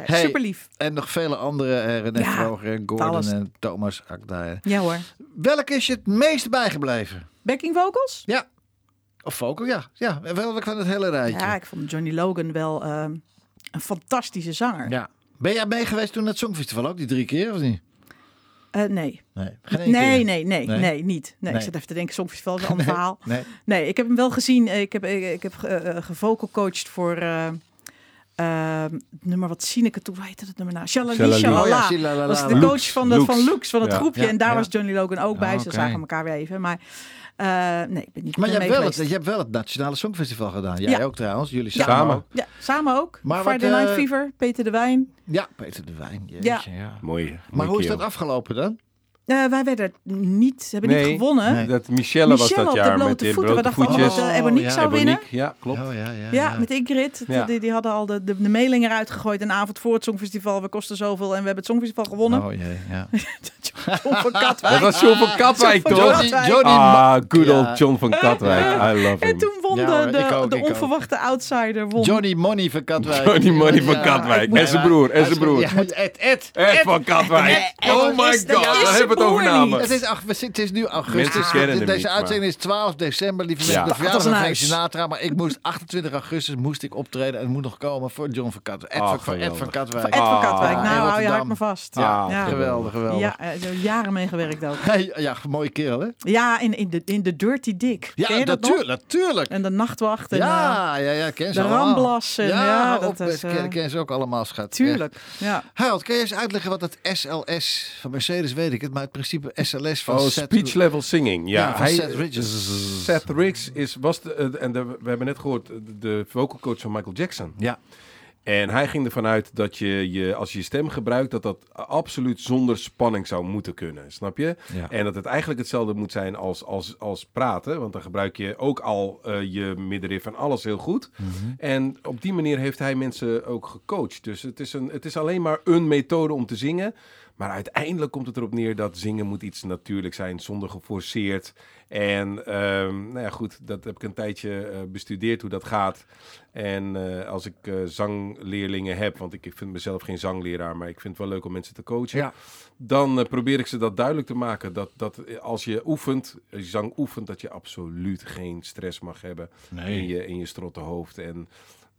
Hey. Super lief. En nog vele andere. eh, René Ja, Vroger en Gordon alles. en Thomas Akda. Ja hoor. Welke is je het meest bijgebleven? Backing vocals? Ja. Of vocal, ja. Ja, welke van het hele rijtje? Ja, ik vond Johnny Logan wel een fantastische zanger. Ja. Ben jij mee geweest toen het Songfestival ook, die drie keer of niet? Eh, nee. Nee, Nee, nee, nee, Nee? nee, niet. Nee. Ik zit even te denken, Songfestival is een ander verhaal. nee. Ik heb hem wel gezien. Eh, Ik heb, ik, ik heb uh, gevocalcoached voor eh, eh, het nummer wat Sineke toen, hoe heette het nummer nou? Shalali. Shalala. Oh ja, was de coach van, de, Lux. van Lux, van het Ja. groepje. Ja, en daar was Johnny Logan ook bij. Ze oké. zagen elkaar weer even. Maar eh, nee, ik ben niet Maar je hebt, wel het, geweest. je hebt wel het Nationale Songfestival gedaan. Jij Ja. ook trouwens. Jullie Ja. samen. Samen. ook. Ja, samen ook. Maar wat, Friday Night eh, Fever, Peter de Wijn. Ja, Peter de Wijn. Jeetje, Ja. ja. Mooi. Maar hoe is dat afgelopen dan? Eh, wij werden niet, hebben Nee. niet gewonnen. Nee. Dat Michelle, was dat jaar blote met de voeten. We blote dachten voetjes. allemaal dat uh, Ebonique ja, zou winnen. Ebonique, ja, klopt. Oh, ja, ja, Ja, met Ingrid. Ja. Die, die hadden al de, de, de mailing eruit gegooid een avond voor het Songfestival. We kosten zoveel en we hebben het Songfestival gewonnen. Oh jee, ja. John van Katwijk. Dat was John van Katwijk, van toch? Ah, good Ja. old John van Katwijk. I love En him. toen won Ja, de, hoor, de, ik ook, de ik ook. onverwachte outsider. Won. Johnny Money van Katwijk. Johnny Money van Katwijk. En zijn broer, en zijn broer. Ja, Ed, Ed. Ed van Katwijk. Oh my god, hebben het. Het is, ach, het is nu augustus. Mensen kennen Deze uitzending is 12 december, lieve Ja. mensen. De Dat was verjaardag een van Frank. Sinatra. Maar ik moest 28 augustus moest ik optreden. En het moet nog komen voor John van Katwijk. Ed, Ah, van, voor Ed van Katwijk. Ed van Katwijk. Ah, nou, in hou je hart me vast. Ah, ja. Geweldig, geweldig. Ja, eh, zo jaren mee gewerkt ook. Hey, ja, mooie kerel, hè? Ja, in, in, de, in de Dirty Dick. Ken Ja, je dat nog? natuurlijk, natuurlijk. En de nachtwacht. En, eh, Ja, ja, ja, ken ze de allemaal. Ramblas ja, dat op, is, ken, eh, ze ook allemaal, schat. tuurlijk. Ja. Harold, kun je eens uitleggen wat het SLS van Mercedes weet ik het, maar het principe SLS van Oh, Seth- speech level singing. Ja, hij, Seth Riggs. Seth Riggs is, was de, en de, we hebben net gehoord, de, de vocal coach van Michael Jackson. Ja. En hij ging ervan uit dat je, je als je je stem gebruikt, dat dat absoluut zonder spanning zou moeten kunnen. Snap je? Ja. En dat het eigenlijk hetzelfde moet zijn als, als, als praten. Want dan gebruik je ook al eh, je middenrif en alles heel goed. Mhm. En op die manier heeft hij mensen ook gecoacht. Dus het is, een, het is alleen maar een methode om te zingen. Maar uiteindelijk komt het erop neer dat zingen moet iets natuurlijk zijn, zonder geforceerd. En ehm, nou ja, goed, dat heb ik een tijdje eh, bestudeerd hoe dat gaat. En eh, als ik eh, zangleerlingen heb, want ik, ik vind mezelf geen zangleraar, maar ik vind het wel leuk om mensen te coachen. Ja. Dan probeer ik ze dat duidelijk te maken. Dat, dat als je oefent, als je zang oefent, dat je absoluut geen stress mag hebben Nee. in je, in je strotte hoofd. En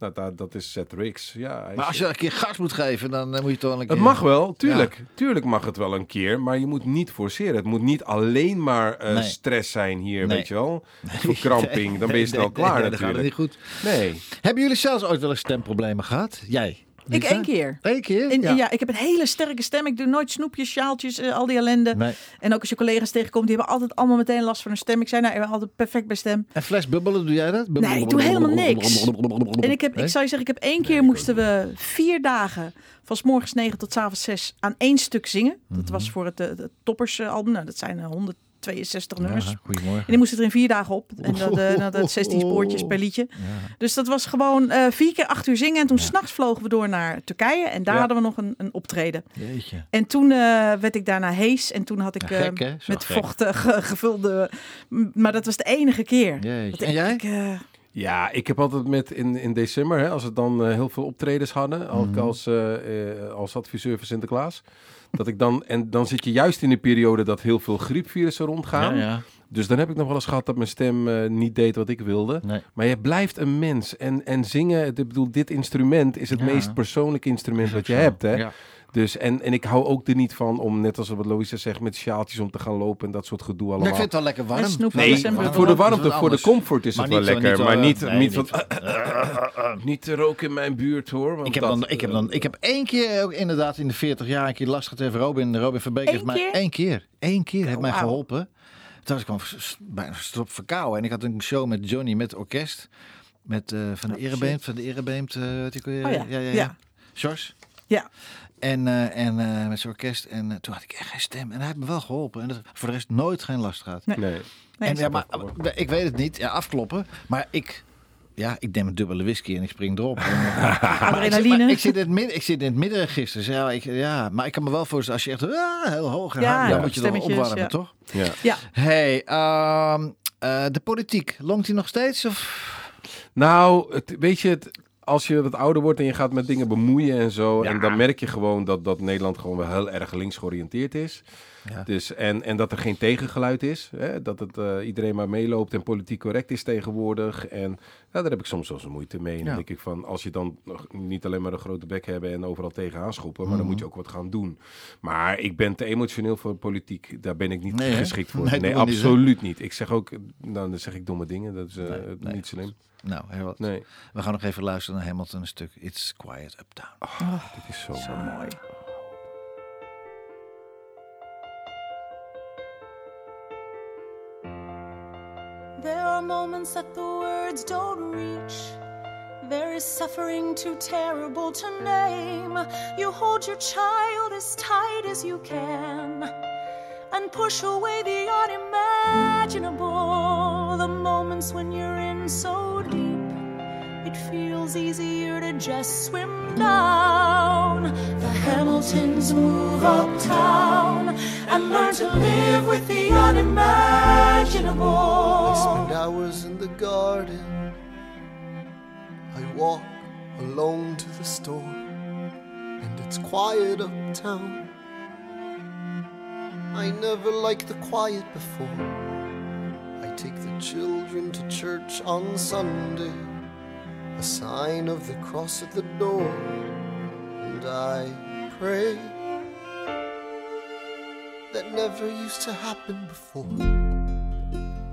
nou, dat, dat is Seth Riggs. Ja, Maar als je een keer gas moet geven, dan eh, moet je toch wel een keer... het mag wel, tuurlijk. Tuurlijk mag het wel een keer, maar je moet niet forceren. Het moet niet alleen maar eh, Nee. stress zijn hier, Nee. weet je wel. Verkramping, dan ben je Nee, snel nee, klaar nee, dan gaat het natuurlijk. niet goed. Nee. Hebben jullie zelfs ooit wel eens stemproblemen gehad? Jij? Ik één keer. Eén keer? En, ja. ik heb een hele sterke stem. Ik doe nooit snoepjes, sjaaltjes, eh, al die ellende. Nee. En ook als je collega's tegenkomt, die hebben altijd allemaal meteen last van hun stem. Ik zei, nou, ik ben altijd perfect bij stem. En flesbubbelen, doe jij dat? Nee, ik doe helemaal niks. En ik heb, Nee? ik zou je zeggen, ik heb één keer moesten we vier dagen van s morgens 9 tot 's avonds 6 aan één stuk zingen. Dat Mhm. was voor het, eh, het toppers album. Nou, dat zijn eh, 162 nummers. Ja, goedemorgen. En die moesten er in vier dagen op. En dat, nou, dat 16 spoortjes per liedje. Dus dat was gewoon eh, vier keer acht uur zingen. En toen 's s'nachts vlogen we door naar Turkije. En daar hadden we nog een, een optreden. Jeetje. En toen eh, werd ik daarna hees. En toen had ik gek, met gek. vocht eh, ge- gevulde... Maar dat was de enige keer. Jeetje. Dat En ik- jij? ik, Ja, ik heb altijd met in, in december, hè, als we dan eh, heel veel optredens hadden, ook Mhm. als, eh, eh, als adviseur van Sinterklaas. Dat ik dan, en dan zit je juist in de periode dat heel veel griepvirussen rondgaan. Ja, ja. Dus dan heb ik nog wel eens gehad dat mijn stem niet deed wat ik wilde. Nee. Maar je blijft een mens. En, en zingen, ik bedoel, dit instrument is het Ja. meest persoonlijke instrument wat je Zo. hebt. Hè? Dus, en, en ik hou ook er niet van om, net als wat Louisa zegt, met sjaaltjes om te gaan lopen en dat soort gedoe Ja, allemaal. ik vind het wel lekker warm. En snoep Nee, en voor de warmte, voor de comfort is Maar het wel zo- lekker. niet zo, maar niet, nee, niet, niet. van, niet te roken in mijn buurt hoor. want Ik heb, dat, dan, ik, heb dan, ik heb één keer ook inderdaad in de 40 jaar een keer last gehad tegen Robin. Robin Verbeek Eén heeft mij keer? één keer, één keer heeft mij geholpen. Toen was ik gewoon bijna strop verkouden. En ik had een show met Johnny met orkest. Met, eh, van de Oh, Erebeemd, van de Erebeemd, eh weet ik wel, Oh ja, ja, ja, ja. ja. Sjors. Ja. En, eh, en eh, met zijn orkest. En eh, toen had ik echt geen stem. En hij heeft me wel geholpen. En dat, voor de rest nooit geen last gehad. Nee. Nee. Nee, en, ja, maar, ik. weet het niet. Ja, afkloppen. Maar ik... Ja, ik neem een dubbele whisky en ik spring erop. Adrenaline. maar ik, zit in het midden, ik zit in het middenregister. Dus ja, ik, ja, maar ik kan me wel voorstellen als je echt ah, heel hoog gaat, Ja, dan ja, moet je dan opwarmen, ja. toch? Ja. Ja, Hey, ehm, eh, de politiek, longt die nog steeds? Of? Nou, het, weet je, het, als je wat ouder wordt en je gaat met dingen bemoeien en zo, en dan merk je gewoon dat, dat Nederland gewoon wel heel erg links georiënteerd is. Ja. Dus, en, en dat er geen tegengeluid is. Hè? Dat het, eh, iedereen maar meeloopt en politiek correct is tegenwoordig. En daar heb ik soms wel eens moeite mee. En dan Ja. denk ik van, als je dan nog niet alleen maar een grote bek hebben en overal tegenaan schoppen, maar dan Mhm. moet je ook wat gaan doen. Maar ik ben te emotioneel voor politiek. Daar ben ik niet Nee, geschikt voor. Nee, niet, absoluut niet. Ik zeg ook, nou, dan zeg ik domme dingen. Dat is eh, Nee, niet slim. Nou, heel wat. Nee, We gaan nog even luisteren naar Hamilton een stuk. It's Quiet Uptown. dit is zo, zo mooi. There are moments that the words don't reach. There is suffering too terrible to name. You hold your child as tight as you can and push away the unimaginable. The moments when you're in so deep, it feels easier to just swim down. The Hamiltons move uptown and learn to live with the unimaginable. I spend hours in the garden. I walk alone to the store, and it's quiet uptown. I never liked the quiet before. I take the children to church on Sunday, a sign of the cross at the door, and I pray. That never used to happen before.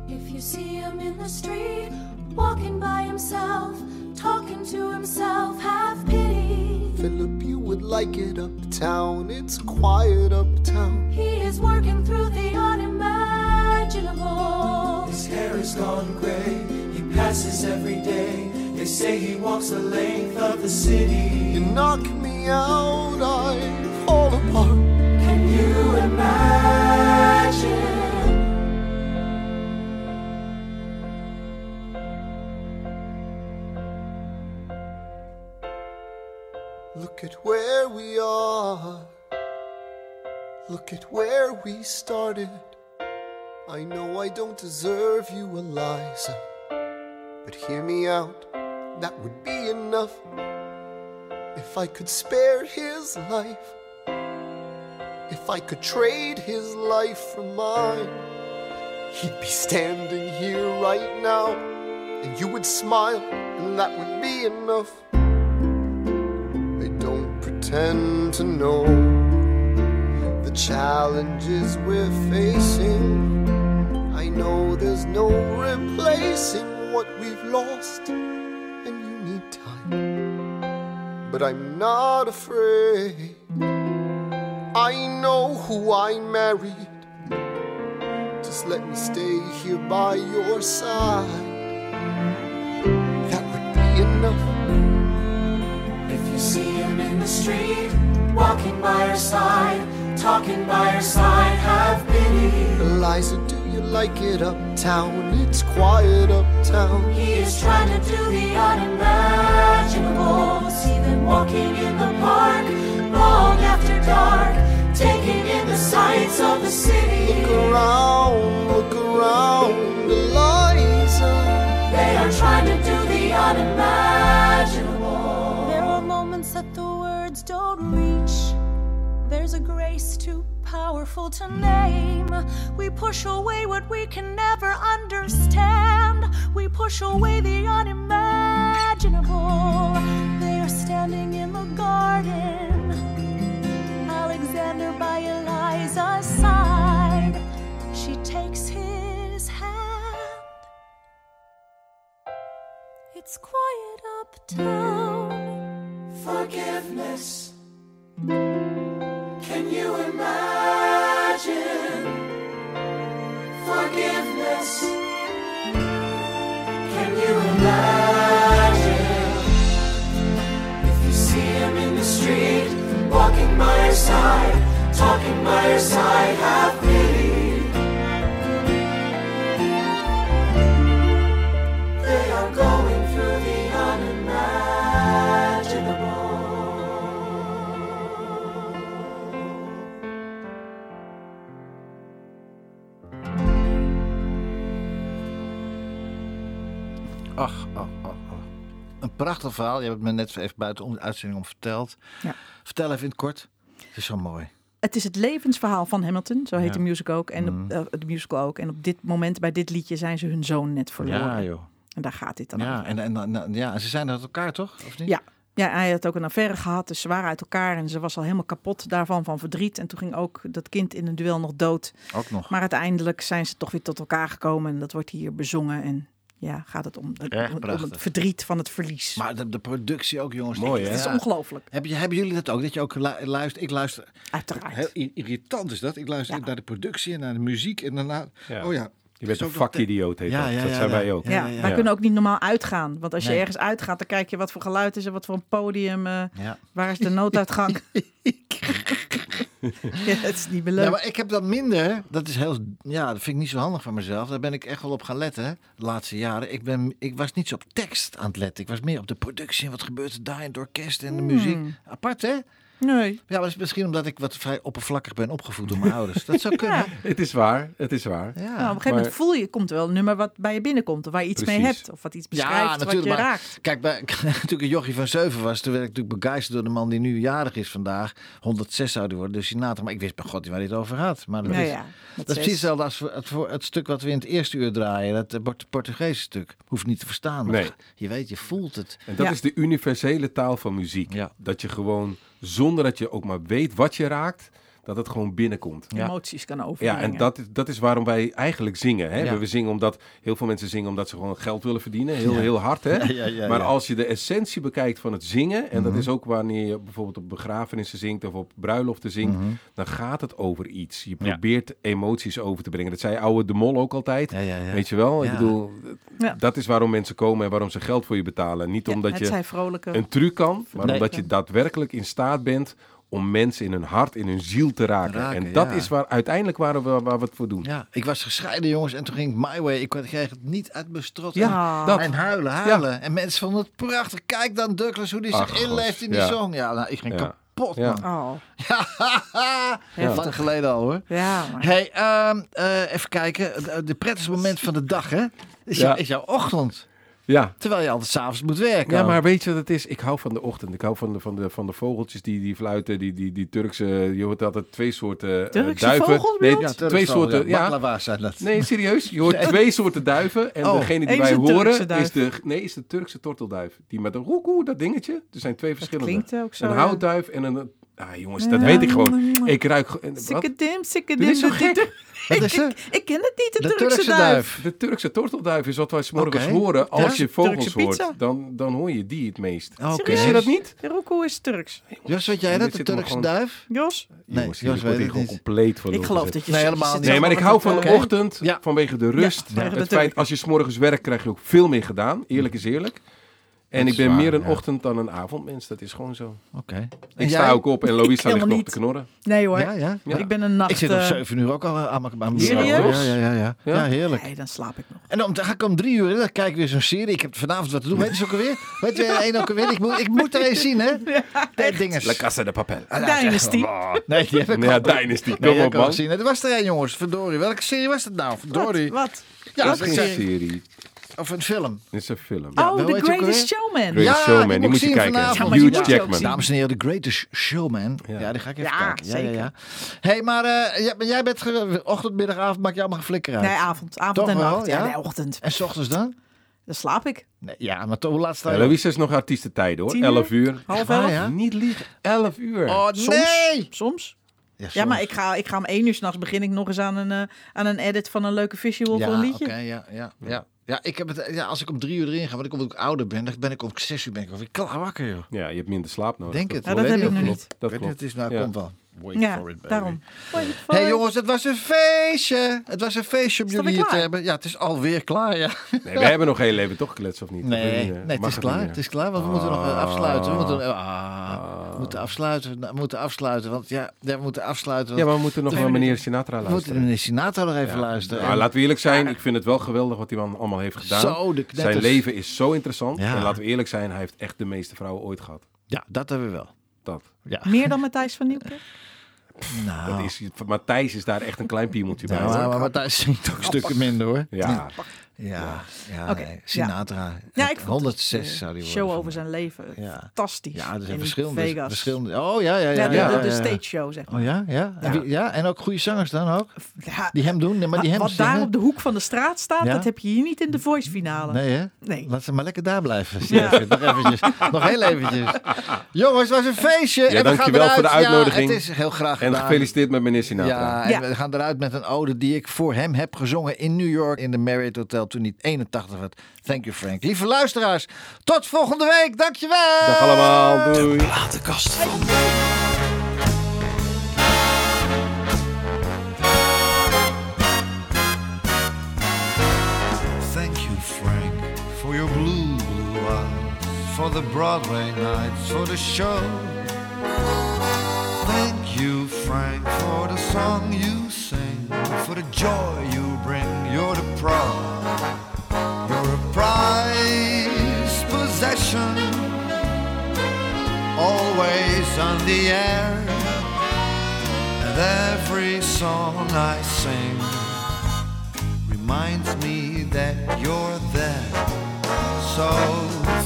If you see him in the street, walking by himself, talking to himself. Have pity. Philip, you would like it uptown. It's quiet uptown. He is working through the unimaginable. His hair is gone gray. He passes every day. They say he walks the length of the city. You knock me out, I fall apart. Look at where we are. Look at where we started. I know I don't deserve you, Eliza. But hear me out, that would be enough. If I could spare his life, if I could trade his life for mine, he'd be standing here right now, and you would smile, and that would be enough. I don't pretend to know the challenges we're facing. I know there's no replacing what we've lost, and you need time. But I'm not afraid. I know who I married. Just let me stay here by your side. That would be enough. If you see him in the street, walking by her side, talking by her side, have pity. Eliza, do you like it uptown? It's quiet uptown. He is trying to do the unimaginable. See them walking in the park long after dark, taking in the sights of the city. Look around, look around, Eliza. They are trying to do the unimaginable. There are moments that the words don't reach. There's a grace too powerful to name. We push away what we can never understand. We push away the unimaginable. They are standing in the garden. Alexander by Eliza's side. She takes his hand. It's quiet uptown. Forgiveness. Can you imagine? Forgiveness. By her side, talking by her side, have prachtig verhaal. Je hebt het me net even buiten de uitzending om verteld. Ja. Vertel even in het kort. Het is zo mooi. Het is het levensverhaal van Hamilton, zo heet Ja. de musical ook. En Mm. op, eh, de musical ook. En op dit moment, bij dit liedje, zijn ze hun zoon net verloren. Ja, joh. En daar gaat dit dan Ja, over. en, en, en- ja, en ze zijn uit elkaar, toch? Of niet? Ja. Ja, hij had ook een affaire gehad, dus ze waren uit elkaar en ze was al helemaal kapot daarvan, van verdriet. En toen ging ook dat kind in een duel nog dood. Ook nog. Maar uiteindelijk zijn ze toch weer tot elkaar gekomen en dat wordt hier bezongen. En ja, gaat het om, om, het- om prachtig. het verdriet van het verlies. Maar de, de productie ook, jongens. Mooi, hè? het is ja. ongelooflijk, Heb je, hebben jullie dat ook? Dat je ook lu- luistert? Ik luister. uiteraard. Heel irritant is dat. Ik luister Ja. naar de productie en naar de muziek. En daarna. Ja. Oh ja. Je bent een vakidioot, heet Ja, dat. ja, dat ja, zijn ja. wij ook. Ja, ja, wij ja. kunnen ook niet normaal uitgaan. Want als je Nee. ergens uitgaat, dan kijk je wat voor geluid is er, wat voor een podium. eh, Ja. waar is de nooduitgang? ja, het is niet meer leuk. Ja, maar ik heb dat minder. Dat is heel. Ja, dat vind ik niet zo handig van mezelf. Daar ben ik echt wel op gaan letten. De laatste jaren. Ik, ben, ik was niet zo op tekst aan het letten. Ik was meer op de productie en wat gebeurt er daar in het orkest en de muziek. Apart, hè? Nee. Ja, maar misschien omdat ik wat vrij oppervlakkig ben opgevoed door mijn ouders. Dat zou kunnen. Het is waar, het is waar. Ja. Nou, op een gegeven moment voel je, komt er wel een nummer wat bij je binnenkomt. Of waar je iets mee hebt. Of wat iets Ja, beschrijft wat je maar- raakt. Kijk, bij, toen ik een jochie van 7 was, toen werd ik natuurlijk begeisterd door de man die nu jarig is vandaag. 106 zou die worden, dus die nater. Maar ik wist bij god niet waar hij het over had. Maar dat, Nou is, ja, dat is precies hetzelfde als voor het, voor het stuk wat we in het eerste uur draaien. Dat eh, Port- Portugese stuk. Hoeft niet te verstaan. maar Nee. Je weet, je voelt het. En dat Ja. is de universele taal van muziek. Ja. Dat je gewoon, zonder dat je ook maar weet wat je raakt, dat het gewoon binnenkomt. Ja. Emoties kan Ja, overbrengen. en dat is, dat is waarom wij eigenlijk zingen. Hè? Ja. We zingen omdat heel veel mensen zingen omdat ze gewoon geld willen verdienen. Heel, Ja. heel hard. Hè? Ja, ja, ja, maar ja. als je de essentie bekijkt van het zingen, en dat Mhm. is ook wanneer je bijvoorbeeld op begrafenissen zingt of op bruiloften zingt, Mhm. dan gaat het over iets. Je Ja. probeert emoties over te brengen. Dat zei oude De Mol ook altijd. Ja, ja, ja. Weet je wel? Ja. Ik bedoel, Ja. dat is waarom mensen komen en waarom ze geld voor je betalen. Niet Ja, omdat je vrolijke... een truc kan, maar Nee. omdat je daadwerkelijk in staat bent om mensen in hun hart, in hun ziel te raken. Raken, en dat ja. is waar, uiteindelijk waar we, waar we het voor doen. Ja, ik was gescheiden, jongens, en toen ging ik My Way. Ik kreeg het niet uit mijn strot. Ja, en, dat. en huilen, huilen. En mensen vonden het prachtig. Kijk dan Douglas, hoe die zich Ach, inleeft in die ja. song. Ja, nou, ik ging Ja. kapot, Ja. man. Oh, Ja, lang geleden al, hoor. ja. Maar... Hey, ehm, eh, even kijken. De, de prettigste moment van de dag, hè? Is, Ja. jou- is jouw ochtend. Ja. Terwijl je altijd s'avonds moet werken. Ja, maar weet je wat het is? Ik hou van de ochtend. Ik hou van de, van de, van de vogeltjes die, die fluiten, die, die, die Turkse... Je hoort altijd twee soorten eh, Turkse duiven. vogels nee? Ja, twee soorten... Ja, zijn dat. Nee, serieus. Je hoort twee soorten duiven. En Oh, degene die wij horen is de, nee, is de Turkse tortelduif. Die met een roekoe, dat dingetje. Er zijn twee verschillende. klinkt ook zo, Een houtduif en een... Ah, jongens, dat weet ik gewoon. Ik ruik... Wat? Sikkedim, sikkedim. Dit is zo dit- gek. dit- Wat is er? Ik ken het niet, de, De Turkse, Turkse duif. duif. De Turkse tortelduif is wat wij 's morgens horen. Als Ja? je vogels Turkse hoort, pizza. dan, dan hoor je die het meest. Oké. Wist je dat niet? De roekoe is Turks. Jos, weet jij dat? De Turkse gewoon- duif? Jos, Nee, Jongens, Jos weet word ik gewoon niet. compleet van ik geloof dat je... Nee, helemaal niet. Nee, maar ik hou van de eh, ochtend vanwege de rust. het feit, als je 's morgens werkt, krijg je ook veel meer gedaan. Eerlijk is eerlijk. En Dat ik ben meer een ja. ochtend dan een avondmens. Dat is gewoon zo. Oké. Ik sta jij? ook op en Louisa ligt nog niet. te knorren. Nee hoor, Ja, ja. Ja. ik ben een nacht... Ik zit om eh, 7 uur ook al aan mijn aan Serieus? Ja, ja, ja, ja. Ja? Ja, heerlijk. Nee, dan slaap ik nog. En dan, ga ik om drie uur, dan kijk ik weer zo'n serie. Ik heb vanavond wat te doen. Weet je ook alweer? Weet je één ook alweer? Ik moet, ik moet er eens zien, hè? De dinges. La Casa de Papel. Dynasty. Nee, die heb ik Ja. Dynasty. Nee, Kom op, man. Er was er een, jongens. Verdorie. Welke serie was dat nou? Verdorie. Wat? Wat? Ja, Dat dat is is geen serie. Of een film. Dit is een film. Ja, oh, The Greatest? Showman. Great Ja, Showman, die die moet je kijken. vanavond. Ja, Hugh Jackman. Dames en heren, The Greatest Showman. Ja, Ja. die ga ik even Ja, kijken. Ja, ja, zeker. ja. hey, maar eh, jij, jij bent ge- ochtend, middag, avond, maak je allemaal flikker uit. Nee, avond. Avond Toch en wel, nacht. Ja, ja? nee, ochtend. En s ochtends dan? Dan slaap ik. Nee, ja, maar toch, hoe laat sta Ja, je is nog artiestentijden hoor. Tien uur? 11 uur. Half elf. ja? Niet liegen. 11 uur. Oh, Soms. nee! Soms. Ja, Ja, maar soms. ik ga, ik ga om één uur s'nachts begin ik nog eens aan een, eh, aan een edit van een leuke visual voor een liedje. oké, ja, ja, ja. Ja, ik heb het, ja, als ik om drie uur erin ga, want ik omdat ik ouder ben, dan ben ik om zes uur ben ik alweer klaar wakker, joh. Ja, je hebt minder slaap nodig. Denk het. Ja, dat weet heb ik niet. nog Klopt. niet. Dat klopt. niet, het is nou, Ja. komt wel. Wait Ja, for it, baby. daarom. Hé hey, jongens, het was een feestje. Het was een feestje om jullie hier te hebben. Ja, het is alweer klaar, ja. Nee, we hebben nog heel leven toch gekletst of niet? Nee, eh, nee het is klaar. Het is klaar, want we moeten nog eh, afsluiten. We moeten, ah, Ah. Moeten afsluiten. We moeten afsluiten, want ja, ja, we moeten afsluiten. Ja, want maar we moeten nog naar meneer Sinatra we moeten luisteren. meneer Sinatra nog even Ja. luisteren. Nou, En- laten we eerlijk zijn, ik vind het wel geweldig wat die man allemaal heeft gedaan. Zo, de. Zijn leven is zo interessant. Ja. En laten we eerlijk zijn, hij heeft echt de meeste vrouwen ooit gehad. Ja, dat hebben we wel. Dat. Ja. Meer dan Matthijs van Nieuwkerk? Nou, dat is, Matthijs is daar echt een klein piemeltje bij. ja, maar, maar Matthijs zingt ook stukken minder, hoor. Ja. Ja, ja, nee. Sinatra. Ja, ik vond 106 het, zou die worden. Show over zijn leven. Ja. Fantastisch. Ja, er zijn In verschillende, Vegas. verschillende. Oh ja, ja, ja. Ja, de, ja, de, ja, de ja. stage show, zeg maar. Oh ja, ja. En, Ja. wie- ja. en ook goede zangers dan ook? Ja, Die hem doen, maar die hem wat zingen. daar op de hoek van de straat staat, Ja? dat heb je hier niet in de voice finale. Nee, hè? Nee. Laat ze maar lekker daar blijven. Nog eventjes. Nog heel eventjes. Jongens, het was een feestje. en we gaan dankjewel voor de eruit. uitnodiging. Ja, het is heel graag En gedaan. gefeliciteerd met meneer Sinatra. Ja, en Ja. we gaan eruit met een ode die ik voor hem heb gezongen in New York in de Marriott Hotel toen hij 81 werd. Thank you Frank. Lieve luisteraars, tot volgende week. Dankjewel. Dag allemaal, doei. Platenkast van. Thank you, Frank, for your blue, blue eyes, for the Broadway nights, for the show. Thank you, Frank, for the song you sing, for the joy you bring. You're the pro. You're a prized possession, always on the air. And every song I sing reminds me that you're there. So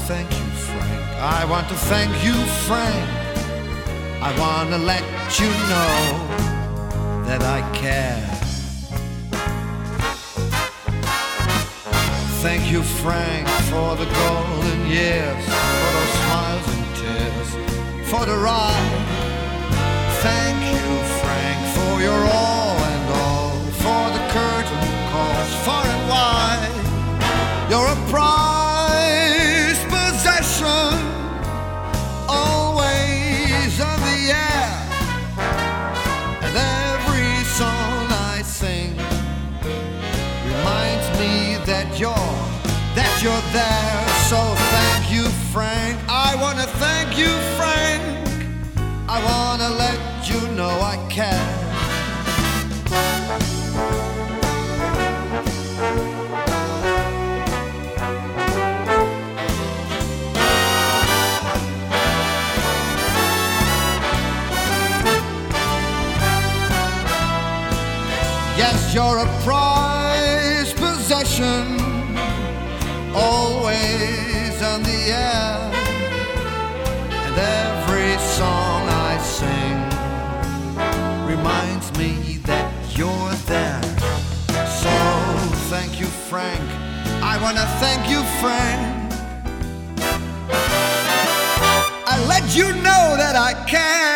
thank you, Frank. I want to thank you, Frank. I wanna let you know that I care. Thank you, Frank, for the golden years, for those smiles and tears, for the ride. Thank you, Frank, for your all and all, for the curtain calls far and wide. You're a pro. you, Frank. I wanna let you know I care. Yes, you're a pro. wanna thank you, friend. I let you know that I can.